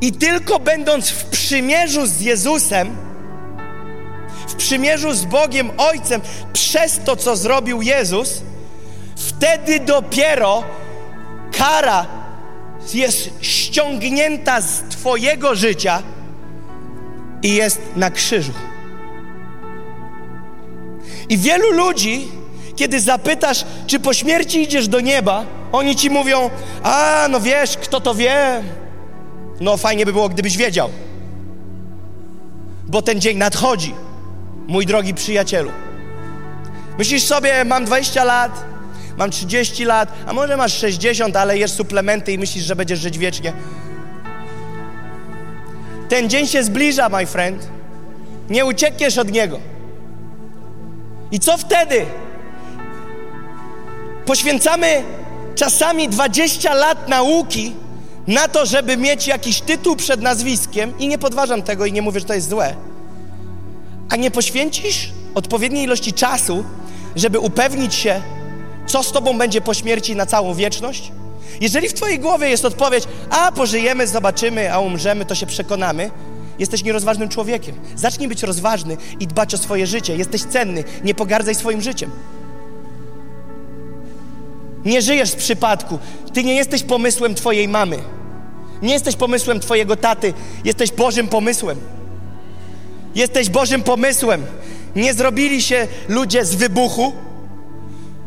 I tylko będąc w przymierzu z Jezusem, w przymierzu z Bogiem Ojcem, przez to, co zrobił Jezus, wtedy dopiero kara jest ściągnięta z Twojego życia i jest na krzyżu. I wielu ludzi, kiedy zapytasz, czy po śmierci idziesz do nieba, oni ci mówią: A, no wiesz, kto to wie? No fajnie by było, gdybyś wiedział. Bo ten dzień nadchodzi, mój drogi przyjacielu. Myślisz sobie, mam 20 lat, mam 30 lat, a może masz 60, ale jesz suplementy i myślisz, że będziesz żyć wiecznie. Ten dzień się zbliża, my friend. Nie uciekniesz od niego. I co wtedy? Poświęcamy czasami 20 lat nauki na to, żeby mieć jakiś tytuł przed nazwiskiem i nie podważam tego i nie mówię, że to jest złe. A nie poświęcisz odpowiedniej ilości czasu, żeby upewnić się, co z tobą będzie po śmierci na całą wieczność? Jeżeli w twojej głowie jest odpowiedź, a pożyjemy, zobaczymy, a umrzemy, to się przekonamy, Jesteś nierozważnym człowiekiem. Zacznij być rozważny i dbać o swoje życie. Jesteś cenny. Nie pogardzaj swoim życiem. Nie żyjesz z przypadku. Ty nie jesteś pomysłem Twojej mamy. Nie jesteś pomysłem Twojego taty. Jesteś Bożym pomysłem. Jesteś Bożym pomysłem. Nie zrobili się ludzie z wybuchu.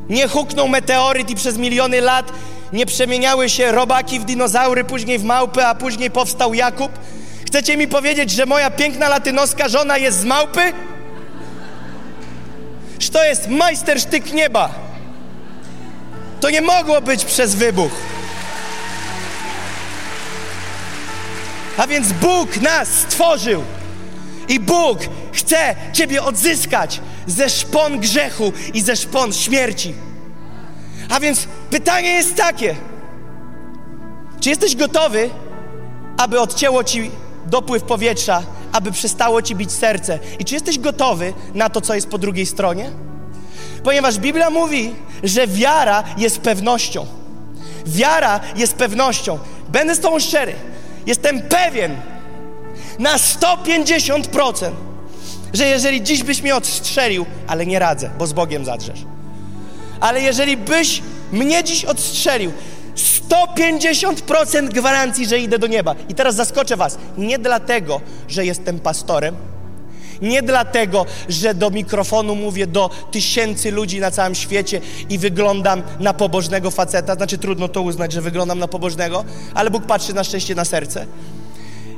Nie huknął meteoryt i przez miliony lat nie przemieniały się robaki w dinozaury, później w małpy, a później powstał Jakub Chcecie mi powiedzieć, że moja piękna latynoska żona jest z małpy? Że to jest majstersztyk nieba. To nie mogło być przez wybuch. A więc Bóg nas stworzył i Bóg chce Ciebie odzyskać ze szpon grzechu i ze szpon śmierci. A więc pytanie jest takie: czy jesteś gotowy, aby odcięło Ci dopływ powietrza, aby przestało Ci bić serce? I czy jesteś gotowy na to, co jest po drugiej stronie? Ponieważ Biblia mówi, że wiara jest pewnością. Wiara jest pewnością. Będę z Tobą szczery. Jestem pewien na 150%, że jeżeli dziś byś mnie odstrzelił, ale nie radzę, bo z Bogiem zadrzesz. Ale jeżeli byś mnie dziś odstrzelił, 150% gwarancji, że idę do nieba. I teraz zaskoczę Was. Nie dlatego, że jestem pastorem, nie dlatego, że do mikrofonu mówię do tysięcy ludzi na całym świecie i wyglądam na pobożnego faceta. Znaczy, trudno to uznać, że wyglądam na pobożnego, ale Bóg patrzy na szczęście na serce.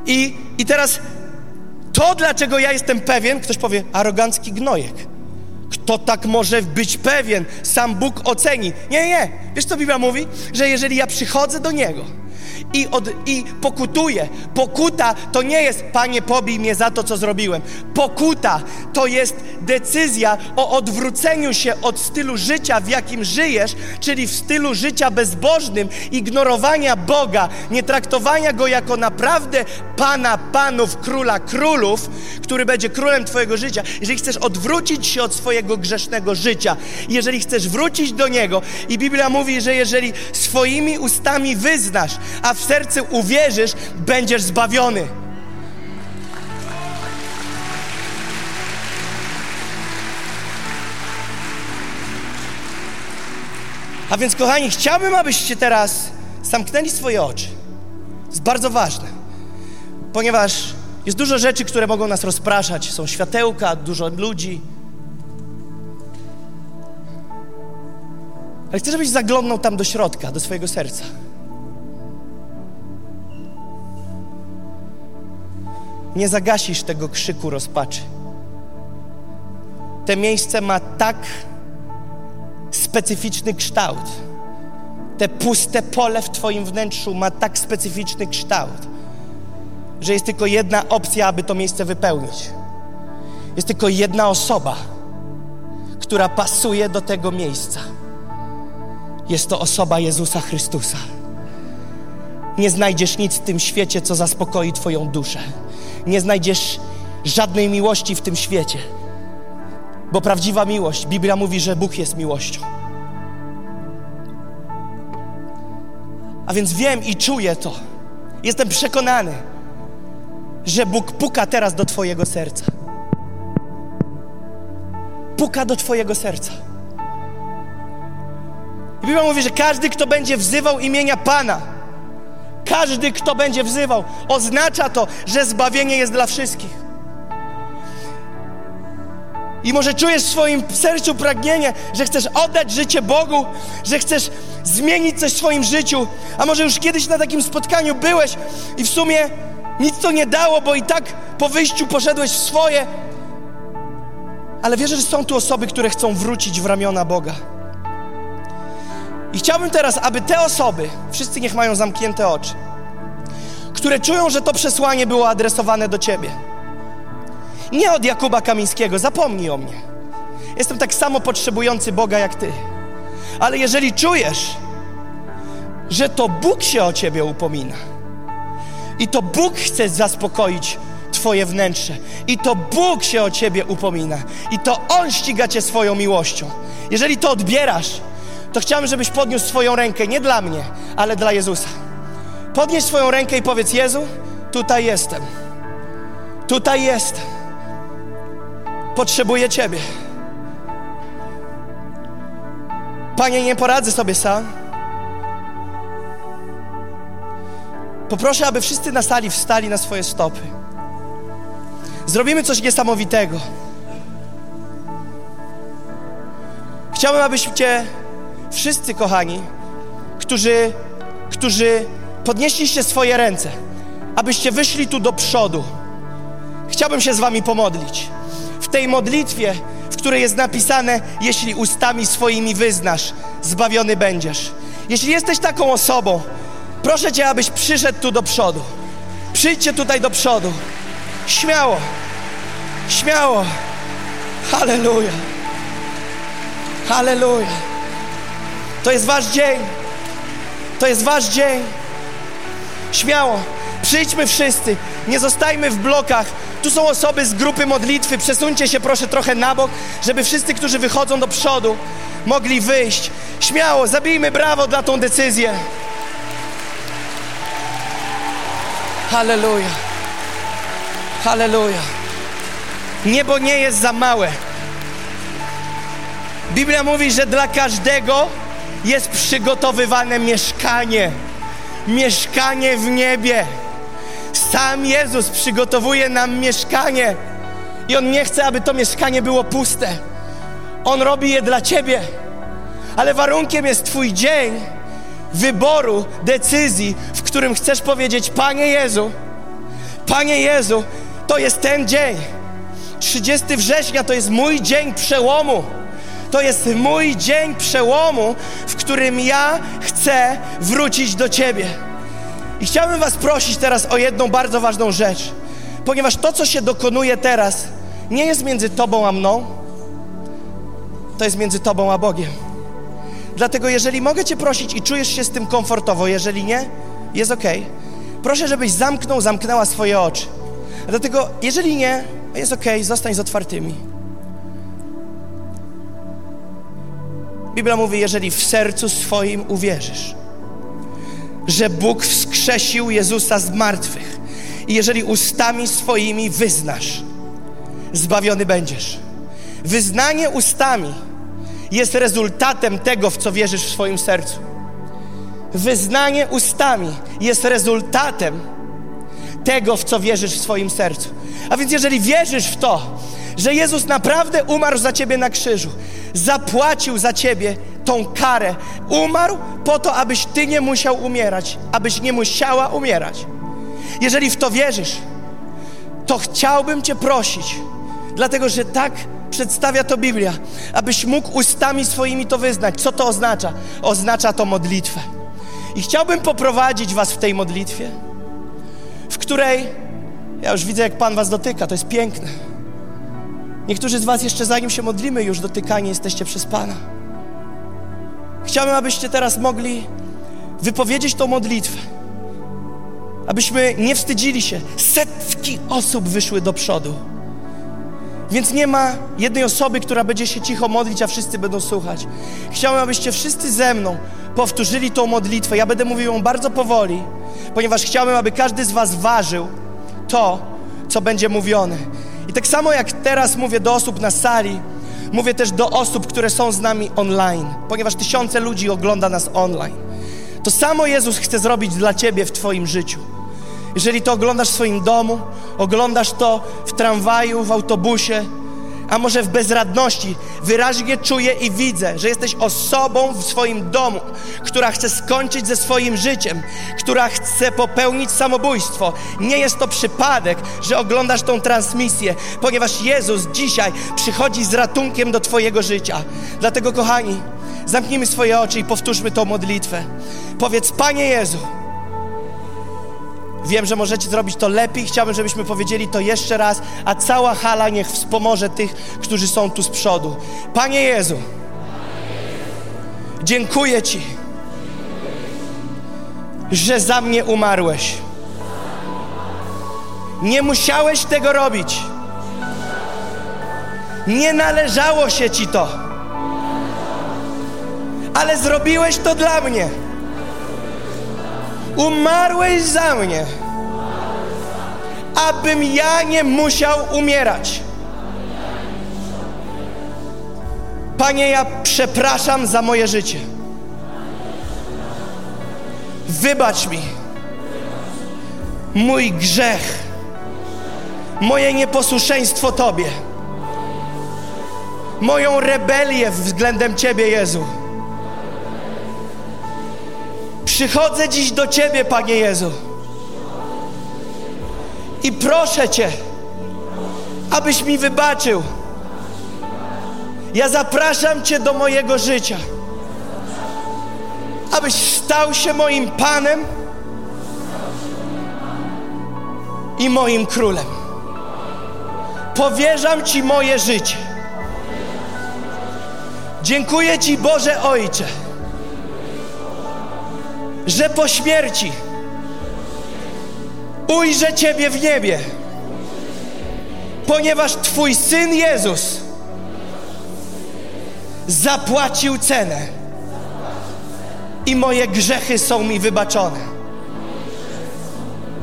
I, i teraz to, dlaczego ja jestem pewien, ktoś powie, arogancki gnojek. Kto tak może być pewien? Sam Bóg oceni. Nie, nie. Wiesz, co Biblia mówi? Że jeżeli ja przychodzę do Niego, i, od, i pokutuje. Pokuta to nie jest, Panie, pobij mnie za to, co zrobiłem. Pokuta to jest decyzja o odwróceniu się od stylu życia, w jakim żyjesz, czyli w stylu życia bezbożnym, ignorowania Boga, nie traktowania Go jako naprawdę Pana Panów, Króla Królów, który będzie królem Twojego życia. Jeżeli chcesz odwrócić się od swojego grzesznego życia, jeżeli chcesz wrócić do Niego i Biblia mówi, że jeżeli swoimi ustami wyznasz, a w sercu uwierzysz, będziesz zbawiony. A więc, kochani, chciałbym, abyście teraz zamknęli swoje oczy. Jest bardzo ważne, ponieważ jest dużo rzeczy, które mogą nas rozpraszać. Są światełka, dużo ludzi. Ale chcę, żebyś zaglądnął tam do środka, do swojego serca. Nie zagasisz tego krzyku rozpaczy. Te miejsce ma tak specyficzny kształt. Te puste pole w Twoim wnętrzu ma tak specyficzny kształt, że jest tylko jedna opcja, aby to miejsce wypełnić. Jest tylko jedna osoba, która pasuje do tego miejsca. Jest to osoba Jezusa Chrystusa. Nie znajdziesz nic w tym świecie, co zaspokoi Twoją duszę nie znajdziesz żadnej miłości w tym świecie. Bo prawdziwa miłość, Biblia mówi, że Bóg jest miłością. A więc wiem i czuję to. Jestem przekonany, że Bóg puka teraz do Twojego serca. Puka do Twojego serca. I Biblia mówi, że każdy, kto będzie wzywał imienia Pana, każdy, kto będzie wzywał, oznacza to, że zbawienie jest dla wszystkich. I może czujesz w swoim sercu pragnienie, że chcesz oddać życie Bogu, że chcesz zmienić coś w swoim życiu, a może już kiedyś na takim spotkaniu byłeś i w sumie nic to nie dało, bo i tak po wyjściu poszedłeś w swoje. Ale wierzę, że są tu osoby, które chcą wrócić w ramiona Boga. I chciałbym teraz, aby te osoby, wszyscy niech mają zamknięte oczy, które czują, że to przesłanie było adresowane do Ciebie. Nie od Jakuba Kamińskiego, zapomnij o mnie. Jestem tak samo potrzebujący Boga jak Ty. Ale jeżeli czujesz, że to Bóg się o Ciebie upomina i to Bóg chce zaspokoić Twoje wnętrze i to Bóg się o Ciebie upomina i to On ściga Cię swoją miłością. Jeżeli to odbierasz, to chciałbym, żebyś podniósł swoją rękę, nie dla mnie, ale dla Jezusa. Podnieś swoją rękę i powiedz: Jezu, tutaj jestem. Tutaj jestem. Potrzebuję Ciebie. Panie, nie poradzę sobie sam. Poproszę, aby wszyscy na sali wstali na swoje stopy. Zrobimy coś niesamowitego. Chciałbym, abyście wszyscy, kochani, którzy, którzy podnieśliście swoje ręce, abyście wyszli tu do przodu. Chciałbym się z Wami pomodlić. W tej modlitwie, w której jest napisane: Jeśli ustami swoimi wyznasz, zbawiony będziesz. Jeśli jesteś taką osobą, proszę Cię, abyś przyszedł tu do przodu. Przyjdźcie tutaj do przodu. Śmiało. Śmiało. Halleluja. Halleluja. To jest Wasz dzień. To jest Wasz dzień. Śmiało. Przyjdźmy wszyscy. Nie zostajmy w blokach. Tu są osoby z grupy modlitwy. Przesuńcie się proszę trochę na bok, żeby wszyscy, którzy wychodzą do przodu, mogli wyjść. Śmiało, zabijmy brawo dla tą decyzję. Halleluja. Halleluja. Niebo nie jest za małe. Biblia mówi, że dla każdego jest przygotowywane mieszkanie. Mieszkanie w niebie. Sam Jezus przygotowuje nam mieszkanie. I On nie chce, aby to mieszkanie było puste. On robi je dla Ciebie. Ale warunkiem jest Twój dzień wyboru, decyzji, w którym chcesz powiedzieć: Panie Jezu, Panie Jezu, to jest ten dzień. 30 września to jest mój dzień przełomu. To jest mój dzień przełomu, w którym ja chcę wrócić do Ciebie. I chciałbym Was prosić teraz o jedną bardzo ważną rzecz, ponieważ to, co się dokonuje teraz, nie jest między Tobą a mną, to jest między Tobą a Bogiem. Dlatego, jeżeli mogę Cię prosić i czujesz się z tym komfortowo, jeżeli nie, jest ok. Proszę, żebyś zamknął, zamknęła swoje oczy. Dlatego, jeżeli nie, jest ok, zostań z otwartymi. Biblia mówi, jeżeli w sercu swoim uwierzysz, że Bóg wskrzesił Jezusa z martwych i jeżeli ustami swoimi wyznasz, zbawiony będziesz. Wyznanie ustami jest rezultatem tego, w co wierzysz w swoim sercu. Wyznanie ustami jest rezultatem tego, w co wierzysz w swoim sercu. A więc jeżeli wierzysz w to, że Jezus naprawdę umarł za ciebie na krzyżu, zapłacił za ciebie tą karę, umarł po to, abyś ty nie musiał umierać, abyś nie musiała umierać. Jeżeli w to wierzysz, to chciałbym Cię prosić, dlatego że tak przedstawia to Biblia, abyś mógł ustami swoimi to wyznać. Co to oznacza? Oznacza to modlitwę. I chciałbym poprowadzić Was w tej modlitwie, w której ja już widzę, jak Pan Was dotyka, to jest piękne. Niektórzy z Was jeszcze zanim się modlimy, już dotykani jesteście przez Pana. Chciałbym, abyście teraz mogli wypowiedzieć tą modlitwę. Abyśmy nie wstydzili się. Setki osób wyszły do przodu. Więc nie ma jednej osoby, która będzie się cicho modlić, a wszyscy będą słuchać. Chciałbym, abyście wszyscy ze mną powtórzyli tą modlitwę. Ja będę mówił ją bardzo powoli, ponieważ chciałbym, aby każdy z Was ważył to, co będzie mówione. I tak samo jak teraz mówię do osób na sali, mówię też do osób, które są z nami online, ponieważ tysiące ludzi ogląda nas online. To samo Jezus chce zrobić dla Ciebie w Twoim życiu. Jeżeli to oglądasz w swoim domu, oglądasz to w tramwaju, w autobusie, a może w bezradności, wyraźnie czuję i widzę, że jesteś osobą w swoim domu, która chce skończyć ze swoim życiem, która chce popełnić samobójstwo. Nie jest to przypadek, że oglądasz tą transmisję, ponieważ Jezus dzisiaj przychodzi z ratunkiem do Twojego życia. Dlatego, kochani, zamknijmy swoje oczy i powtórzmy tą modlitwę. Powiedz, Panie Jezu, Wiem, że możecie zrobić to lepiej. Chciałbym, żebyśmy powiedzieli to jeszcze raz, a cała hala niech wspomoże tych, którzy są tu z przodu. Panie Jezu, dziękuję Ci, że za mnie umarłeś. Nie musiałeś tego robić. Nie należało się Ci to. Ale zrobiłeś to dla mnie. Umarłeś za mnie, abym ja nie musiał umierać. Panie, ja przepraszam za moje życie. Wybacz mi mój grzech, moje nieposłuszeństwo Tobie, moją rebelię względem Ciebie, Jezu. Przychodzę dziś do Ciebie, Panie Jezu. I proszę Cię, abyś mi wybaczył. Ja zapraszam Cię do mojego życia, abyś stał się moim Panem i moim Królem. Powierzam Ci moje życie. Dziękuję Ci, Boże Ojcze, że po śmierci ujrzę Ciebie w niebie, ponieważ Twój Syn Jezus zapłacił cenę i moje grzechy są mi wybaczone.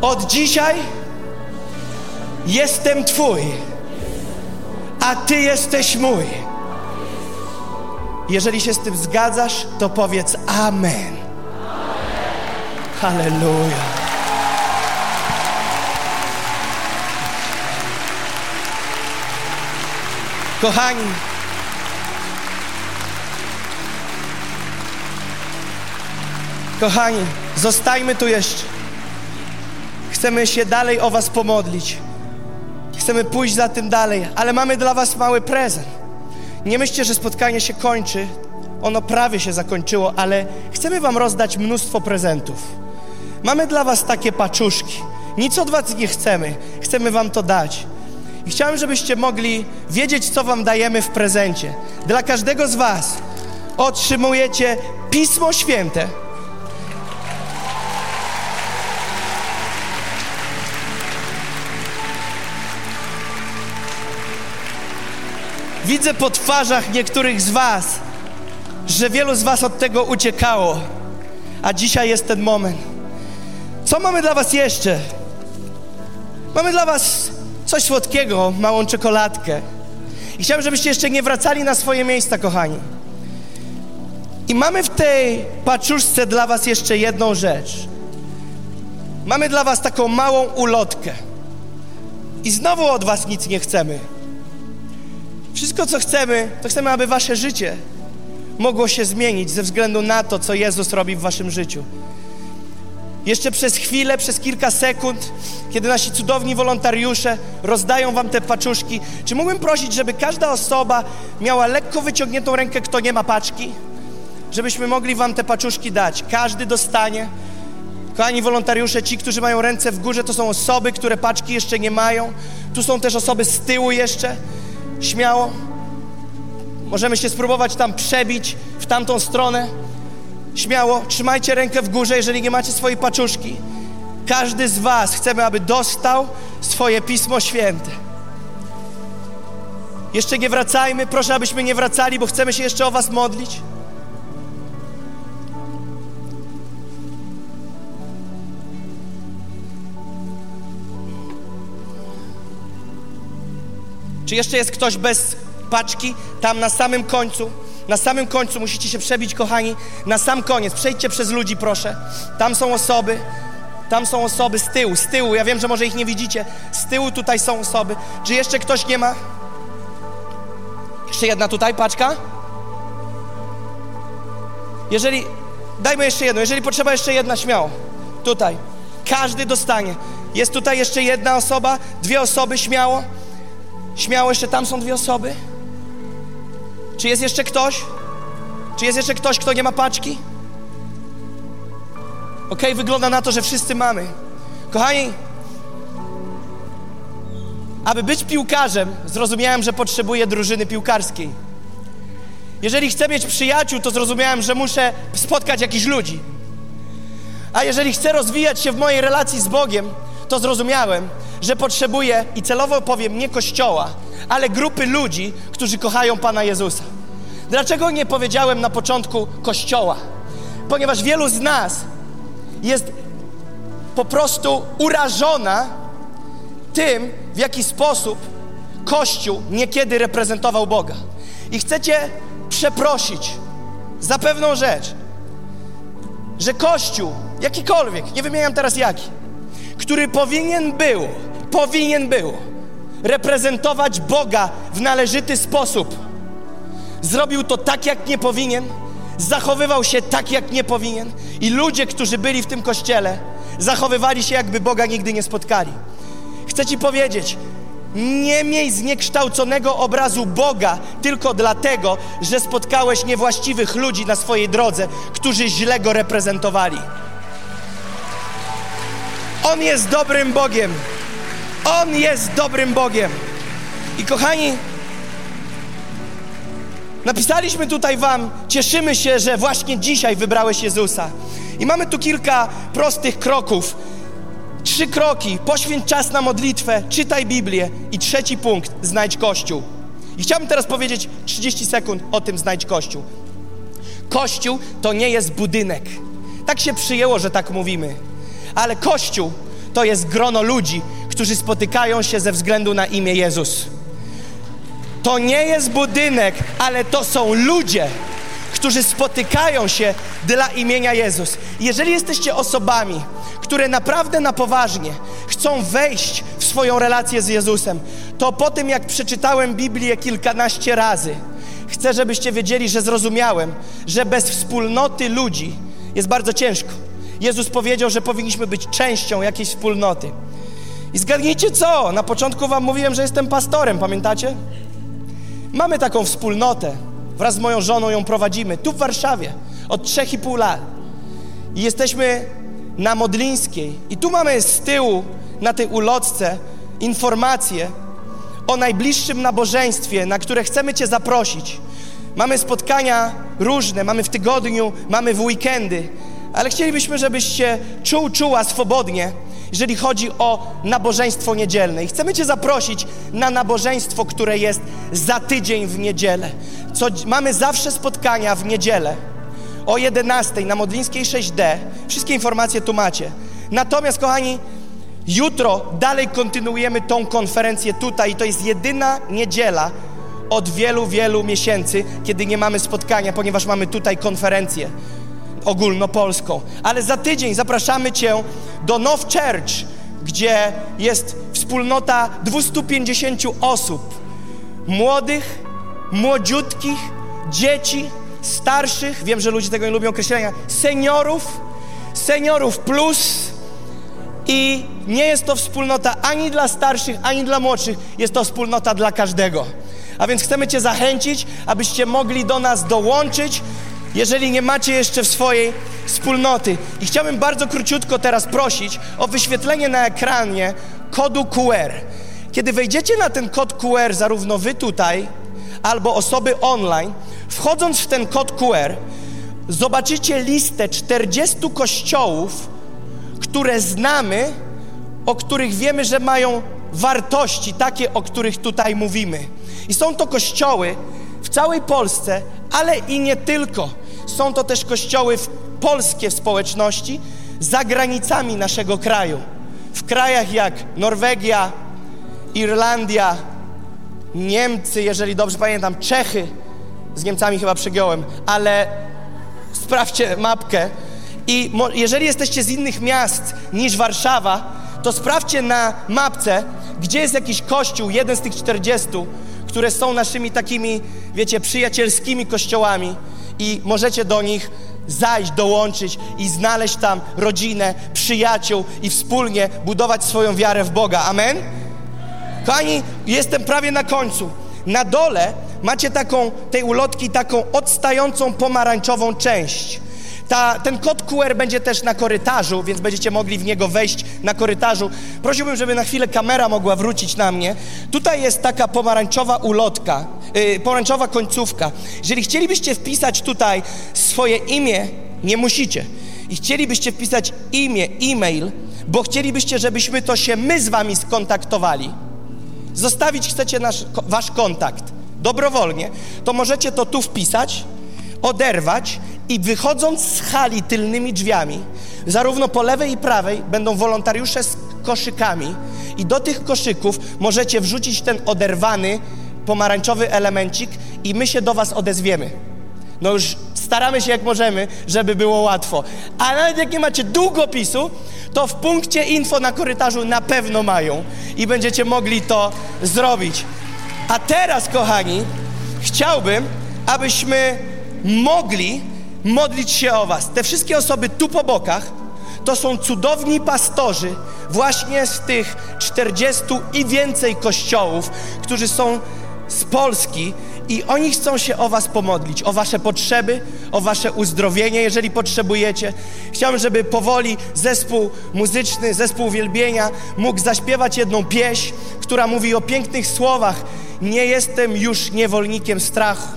Od dzisiaj jestem Twój, a Ty jesteś mój. Jeżeli się z tym zgadzasz, to powiedz Amen. Halleluja. Kochani, kochani, zostajmy tu jeszcze. Chcemy się dalej o Was pomodlić. Chcemy pójść za tym dalej, ale mamy dla Was mały prezent. Nie myślcie, że spotkanie się kończy. Ono prawie się zakończyło, ale chcemy Wam rozdać mnóstwo prezentów. Mamy dla Was takie paczuszki. Nic od Was nie chcemy. Chcemy Wam to dać. I chciałem, żebyście mogli wiedzieć, co Wam dajemy w prezencie. Dla każdego z Was otrzymujecie Pismo Święte. Widzę po twarzach niektórych z Was, że wielu z Was od tego uciekało, a dzisiaj jest ten moment. Co mamy dla Was jeszcze? Mamy dla Was coś słodkiego, małą czekoladkę. I chciałem, żebyście jeszcze nie wracali na swoje miejsca, kochani. I mamy w tej paczuszce dla Was jeszcze jedną rzecz. Mamy dla Was taką małą ulotkę. I znowu od Was nic nie chcemy. Wszystko, co chcemy, to chcemy, aby Wasze życie mogło się zmienić ze względu na to, co Jezus robi w Waszym życiu. Jeszcze przez chwilę, przez kilka sekund, kiedy nasi cudowni wolontariusze rozdają Wam te paczuszki, czy mógłbym prosić, żeby każda osoba miała lekko wyciągniętą rękę, kto nie ma paczki? Żebyśmy mogli Wam te paczuszki dać. Każdy dostanie. Kochani wolontariusze, ci, którzy mają ręce w górze, to są osoby, które paczki jeszcze nie mają. Tu są też osoby z tyłu jeszcze. Śmiało. Możemy się spróbować tam przebić w tamtą stronę. Śmiało, trzymajcie rękę w górze, jeżeli nie macie swojej paczuszki. Każdy z Was chcemy, aby dostał swoje Pismo Święte. Jeszcze nie wracajmy, proszę, abyśmy nie wracali, bo chcemy się jeszcze o Was modlić. Czy jeszcze jest ktoś bez paczki? Tam na samym końcu. Na samym końcu musicie się przebić, kochani, na sam koniec. Przejdźcie przez ludzi, proszę. Tam są osoby, tam są osoby z tyłu, z tyłu. Ja wiem, że może ich nie widzicie. Z tyłu tutaj są osoby. Czy jeszcze ktoś nie ma? Jeszcze jedna tutaj paczka? Jeżeli, dajmy jeszcze jedną. Jeżeli potrzeba jeszcze jedna, śmiało. Tutaj. Każdy dostanie. Jest tutaj jeszcze jedna osoba, dwie osoby, śmiało. Śmiało, jeszcze tam są dwie osoby. Czy jest jeszcze ktoś? Czy jest jeszcze ktoś, kto nie ma paczki? Ok, wygląda na to, że wszyscy mamy. Kochani, aby być piłkarzem, zrozumiałem, że potrzebuję drużyny piłkarskiej. Jeżeli chcę mieć przyjaciół, to zrozumiałem, że muszę spotkać jakichś ludzi. A jeżeli chcę rozwijać się w mojej relacji z Bogiem, to zrozumiałem, że potrzebuję, i celowo powiem, nie kościoła, ale grupy ludzi, którzy kochają Pana Jezusa. Dlaczego nie powiedziałem na początku kościoła? Ponieważ wielu z nas jest po prostu urażona tym, w jaki sposób Kościół niekiedy reprezentował Boga. I chcecie przeprosić za pewną rzecz, że Kościół, jakikolwiek, nie wymieniam teraz jaki, który powinien był, powinien był reprezentować Boga w należyty sposób, zrobił to tak, jak nie powinien, zachowywał się tak, jak nie powinien, i ludzie, którzy byli w tym kościele, zachowywali się, jakby Boga nigdy nie spotkali. Chcę Ci powiedzieć, nie miej zniekształconego obrazu Boga tylko dlatego, że spotkałeś niewłaściwych ludzi na swojej drodze, którzy źle go reprezentowali. On jest dobrym Bogiem. On jest dobrym Bogiem. I kochani, napisaliśmy tutaj Wam, cieszymy się, że właśnie dzisiaj wybrałeś Jezusa. I mamy tu kilka prostych kroków. Trzy kroki. Poświęć czas na modlitwę, czytaj Biblię. I trzeci punkt, znajdź Kościół. I chciałbym teraz powiedzieć 30 sekund o tym znajdź Kościół. Kościół to nie jest budynek. Tak się przyjęło, że tak mówimy. Ale Kościół to jest grono ludzi, którzy spotykają się ze względu na imię Jezus. To nie jest budynek, ale to są ludzie, którzy spotykają się dla imienia Jezus. Jeżeli jesteście osobami, które naprawdę na poważnie chcą wejść w swoją relację z Jezusem, to po tym jak przeczytałem Biblię kilkanaście razy, chcę, żebyście wiedzieli, że zrozumiałem, że bez wspólnoty ludzi jest bardzo ciężko. Jezus powiedział, że powinniśmy być częścią jakiejś wspólnoty. I zgadnijcie co? Na początku wam mówiłem, że jestem pastorem, pamiętacie? Mamy taką wspólnotę. Wraz z moją żoną ją prowadzimy tu w Warszawie od 3,5 lat. I jesteśmy na Modlińskiej. I tu mamy z tyłu na tej ulotce informacje o najbliższym nabożeństwie, na które chcemy Cię zaprosić. Mamy spotkania różne, mamy w tygodniu, mamy w weekendy, ale chcielibyśmy, żebyś się czuł, czuła swobodnie, jeżeli chodzi o nabożeństwo niedzielne. I chcemy Cię zaprosić na nabożeństwo, które jest za tydzień w niedzielę. Co, mamy zawsze spotkania w niedzielę o 11 na Modlińskiej 6D. Wszystkie informacje tu macie. Natomiast, kochani, jutro dalej kontynuujemy tą konferencję tutaj i to jest jedyna niedziela od wielu, wielu miesięcy, kiedy nie mamy spotkania, ponieważ mamy tutaj konferencję ogólnopolską. Ale za tydzień zapraszamy Cię do Now Church, gdzie jest wspólnota 250 osób. Młodych, młodziutkich, dzieci, starszych, wiem, że ludzie tego nie lubią określenia, seniorów, seniorów plus i nie jest to wspólnota ani dla starszych, ani dla młodszych, jest to wspólnota dla każdego. A więc chcemy Cię zachęcić, abyście mogli do nas dołączyć, jeżeli nie macie jeszcze w swojej wspólnoty. I chciałbym bardzo króciutko teraz prosić o wyświetlenie na ekranie kodu QR. Kiedy wejdziecie na ten kod QR, zarówno Wy tutaj, albo osoby online, wchodząc w ten kod QR, zobaczycie listę 40 kościołów, które znamy, o których wiemy, że mają wartości takie, o których tutaj mówimy. I są to kościoły całej Polsce, ale i nie tylko. Są to też kościoły w polskie w społeczności za granicami naszego kraju. W krajach jak Norwegia, Irlandia, Niemcy, jeżeli dobrze pamiętam, Czechy, z Niemcami chyba przegiąłem, ale sprawdźcie mapkę. I jeżeli jesteście z innych miast niż Warszawa, to sprawdźcie na mapce, gdzie jest jakiś kościół, jeden z tych 40, które są naszymi takimi, wiecie, przyjacielskimi kościołami i możecie do nich zajść, dołączyć i znaleźć tam rodzinę, przyjaciół i wspólnie budować swoją wiarę w Boga. Amen? Kochani, jestem prawie na końcu. Na dole macie taką, tej ulotki taką odstającą pomarańczową część. Ta, ten kod QR będzie też na korytarzu, więc będziecie mogli w niego wejść na korytarzu. Prosiłbym, żeby na chwilę kamera mogła wrócić na mnie. Tutaj jest taka pomarańczowa ulotka, yy, pomarańczowa końcówka. Jeżeli chcielibyście wpisać tutaj swoje imię, nie musicie. I chcielibyście wpisać imię, e-mail, bo chcielibyście, żebyśmy to się my z wami skontaktowali. Zostawić chcecie nasz, wasz kontakt dobrowolnie, to możecie to tu wpisać, oderwać i wychodząc z hali tylnymi drzwiami, zarówno po lewej i prawej będą wolontariusze z koszykami i do tych koszyków możecie wrzucić ten oderwany pomarańczowy elemencik i my się do was odezwiemy. No już staramy się jak możemy, żeby było łatwo. A nawet jak nie macie długopisu, to w punkcie info na korytarzu na pewno mają i będziecie mogli to zrobić. A teraz, kochani, chciałbym, abyśmy mogli modlić się o Was. Te wszystkie osoby tu po bokach, to są cudowni pastorzy właśnie z tych 40 i więcej kościołów, którzy są z Polski i oni chcą się o Was pomodlić, o Wasze potrzeby, o Wasze uzdrowienie, jeżeli potrzebujecie. Chciałbym, żeby powoli zespół muzyczny, zespół uwielbienia mógł zaśpiewać jedną pieśń, która mówi o pięknych słowach. Nie jestem już niewolnikiem strachu.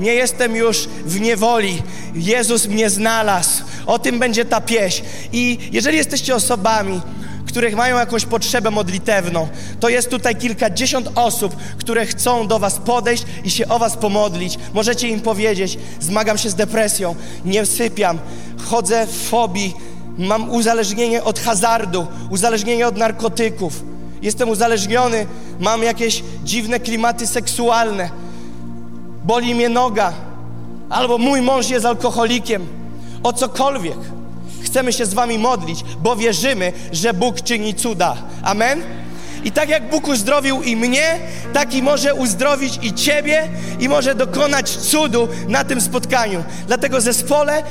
Nie jestem już w niewoli. Jezus mnie znalazł. O tym będzie ta pieśń. I jeżeli jesteście osobami, których mają jakąś potrzebę modlitewną. To jest tutaj kilkadziesiąt osób, które chcą do Was podejść i się o Was pomodlić. Możecie im powiedzieć: Zmagam się z depresją, nie sypiam, chodzę w fobii, mam uzależnienie od hazardu, uzależnienie od narkotyków, jestem uzależniony, mam jakieś dziwne klimaty seksualne, boli mnie noga, albo mój mąż jest alkoholikiem, o cokolwiek. Chcemy się z Wami modlić, bo wierzymy, że Bóg czyni cuda. Amen? I tak jak Bóg uzdrowił i mnie, tak i może uzdrowić i Ciebie i może dokonać cudu na tym spotkaniu. Dlatego zespole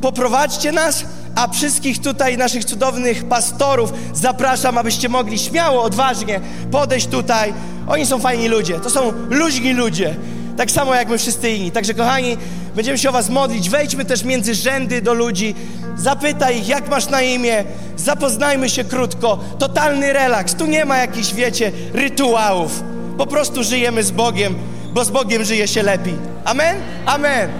poprowadźcie nas, a wszystkich tutaj naszych cudownych pastorów zapraszam, abyście mogli śmiało, odważnie podejść tutaj. Oni są fajni ludzie, to są luźni ludzie, tak samo jak my wszyscy inni. Także kochani, będziemy się o was modlić, wejdźmy też między rzędy do ludzi, Zapytaj ich, jak masz na imię, zapoznajmy się krótko. Totalny relaks. Tu nie ma jakichś, wiecie, rytuałów. Po prostu żyjemy z Bogiem, bo z Bogiem żyje się lepiej. Amen? Amen.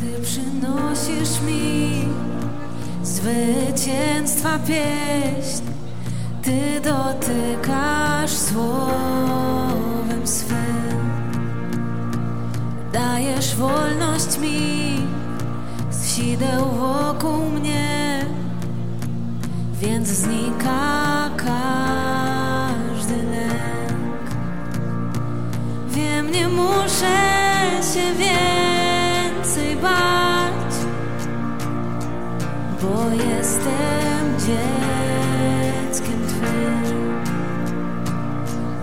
Ty przynosisz zwycięstwa pieśń, Ty dotykasz słowa swym. Dajesz wolność mi z sideł wokół mnie, więc znika każdy lęk. Wiem, nie muszę się więcej bać, bo jestem dzieckiem Twym.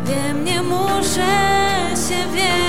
Wiem, nie muszę się więcej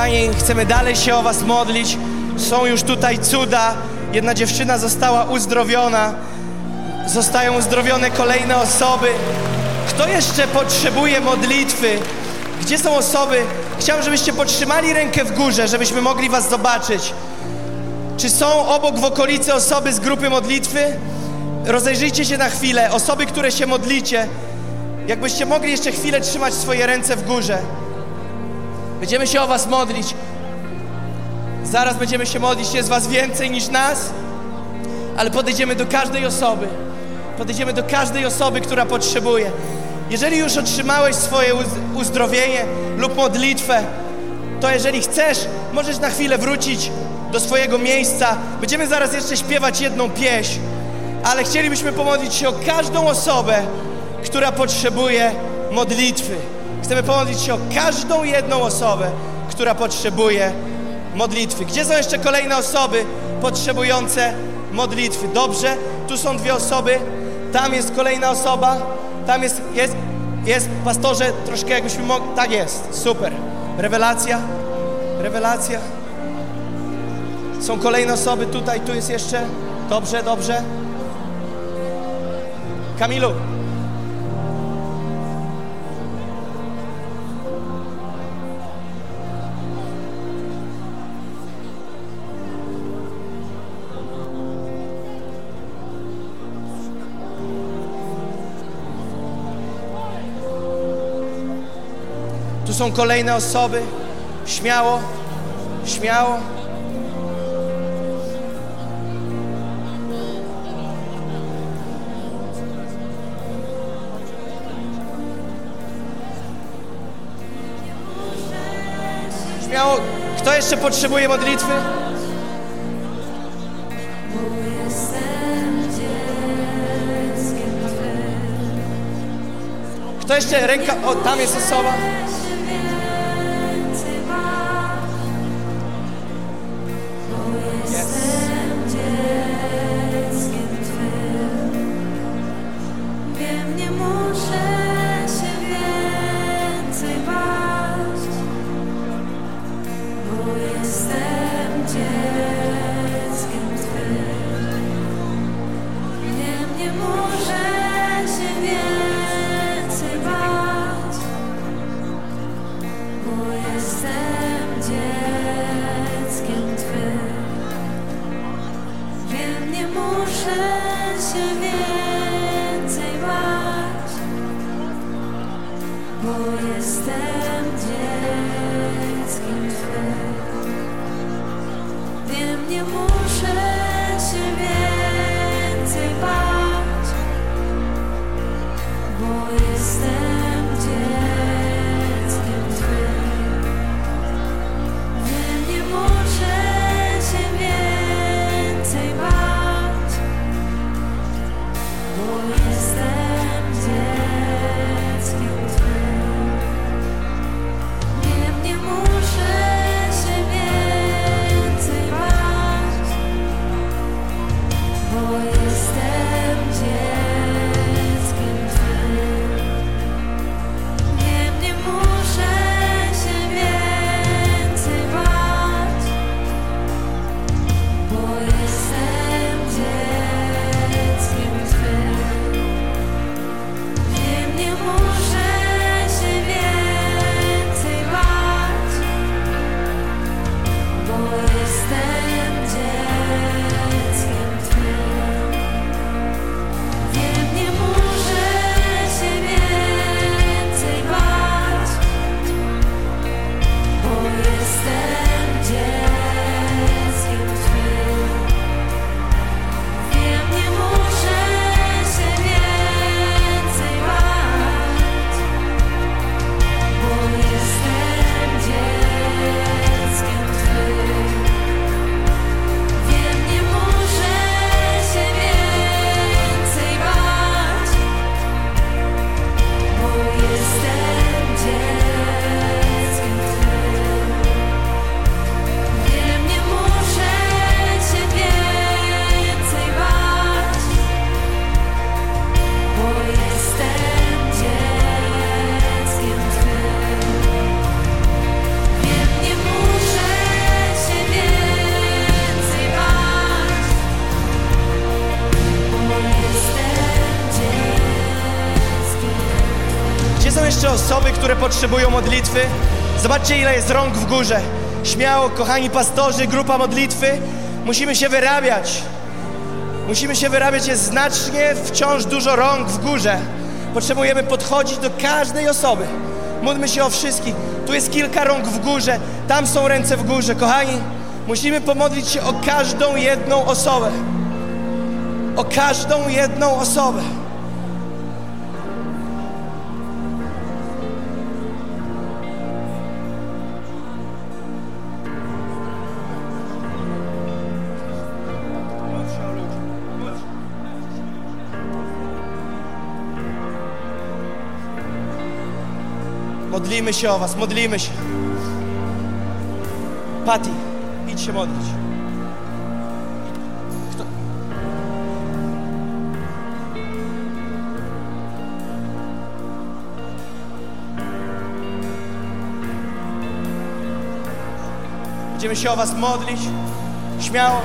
Kochani, chcemy dalej się o Was modlić. Są już tutaj cuda. Jedna dziewczyna została uzdrowiona. Zostają uzdrowione kolejne osoby. Kto jeszcze potrzebuje modlitwy? Gdzie są osoby? Chciałbym, żebyście podtrzymali rękę w górze, żebyśmy mogli Was zobaczyć. Czy są obok w okolicy osoby z grupy modlitwy? Rozejrzyjcie się na chwilę. Osoby, które się modlicie, jakbyście mogli jeszcze chwilę trzymać swoje ręce w górze. Będziemy się o Was modlić. Zaraz będziemy się modlić, jest Was więcej niż nas, ale podejdziemy do każdej osoby. Podejdziemy do każdej osoby, która potrzebuje. Jeżeli już otrzymałeś swoje uzdrowienie lub modlitwę, to jeżeli chcesz, możesz na chwilę wrócić do swojego miejsca. Będziemy zaraz jeszcze śpiewać jedną pieśń, ale chcielibyśmy pomodlić się o każdą osobę, która potrzebuje modlitwy. Chcemy pomodlić się o każdą jedną osobę, która potrzebuje modlitwy. Gdzie są jeszcze kolejne osoby potrzebujące modlitwy? Dobrze, tu są dwie osoby, tam jest kolejna osoba, tam jest, jest, jest, pastorze, troszkę jakbyśmy mogli, tak jest, super. Rewelacja, rewelacja. Są kolejne osoby tutaj, tu jest jeszcze, dobrze, dobrze. Kamilu, są kolejne osoby. Śmiało, śmiało. Śmiało. Kto jeszcze potrzebuje modlitwy? Kto jeszcze ręka? O, tam jest osoba. Potrzebują modlitwy? Zobaczcie, ile jest rąk w górze. Śmiało, kochani pastorzy, grupa modlitwy. Musimy się wyrabiać. Musimy się wyrabiać. Jest znacznie wciąż dużo rąk w górze. Potrzebujemy podchodzić do każdej osoby. Módlmy się o wszystkich. Tu jest kilka rąk w górze. Tam są ręce w górze. Kochani, musimy pomodlić się o każdą jedną osobę. o każdą jedną osobę. Modlimy się o Was, modlimy się. Patty, idź się modlić. Kto? Będziemy się o Was modlić. Śmiało.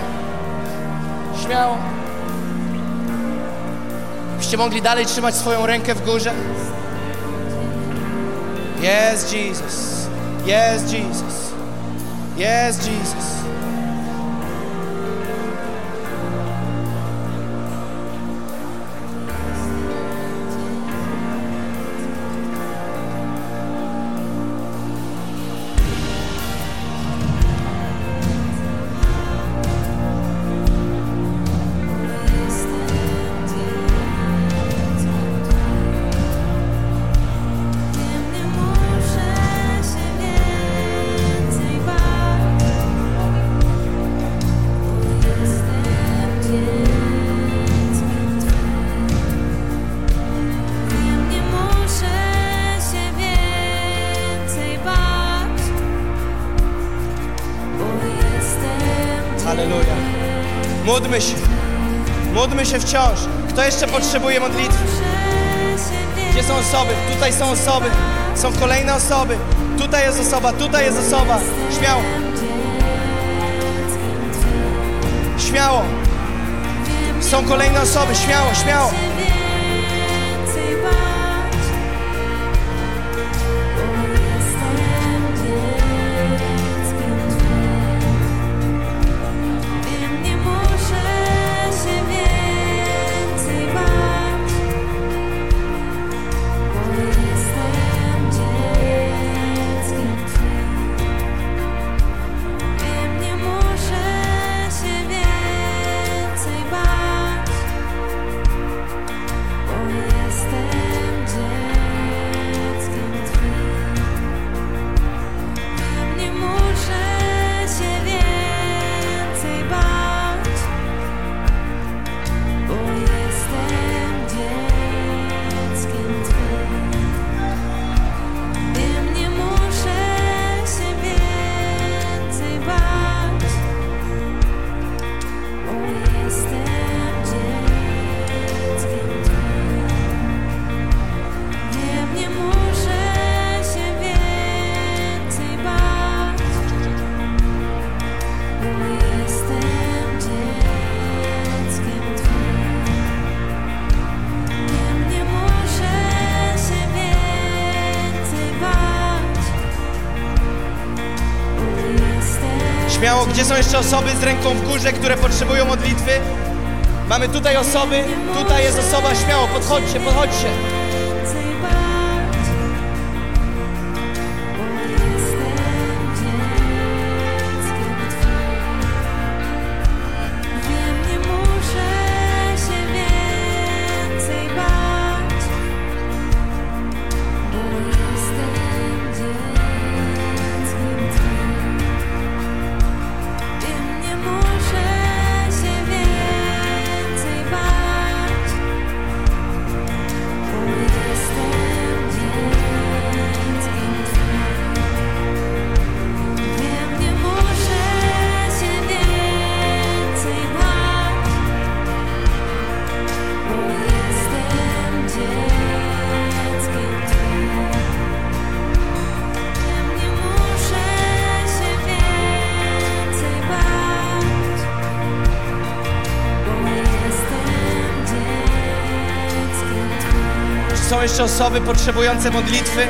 Śmiało. Byście mogli dalej trzymać swoją rękę w górze. Yes, Jesus. Yes, Jesus. Yes, Jesus. Się wciąż. Kto jeszcze potrzebuje modlitwy? Gdzie są osoby? Tutaj są osoby. Są kolejne osoby. Tutaj jest osoba, tutaj jest osoba. Śmiało. Śmiało. Są kolejne osoby. Śmiało, śmiało. Gdzie są jeszcze osoby z ręką w górze, które potrzebują modlitwy? Mamy tutaj osoby, tutaj jest osoba, śmiało, podchodźcie, podchodźcie. Jeszcze osoby potrzebujące modlitwy?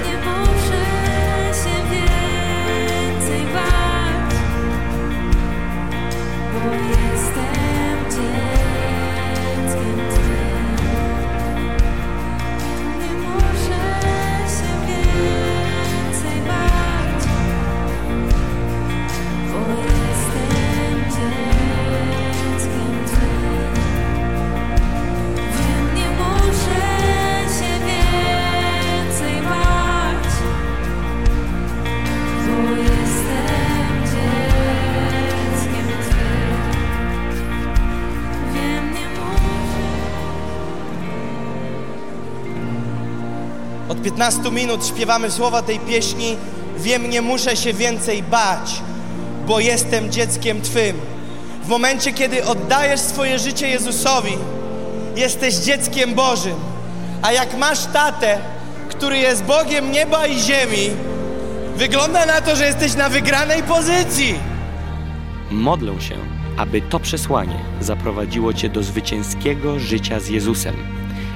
15 minut śpiewamy słowa tej pieśni. Wiem, nie muszę się więcej bać, bo jestem dzieckiem Twym. W momencie, kiedy oddajesz swoje życie Jezusowi, jesteś dzieckiem Bożym. A jak masz tatę, który jest Bogiem nieba i ziemi, wygląda na to, że jesteś na wygranej pozycji. Modlę się, aby to przesłanie zaprowadziło Cię do zwycięskiego życia z Jezusem.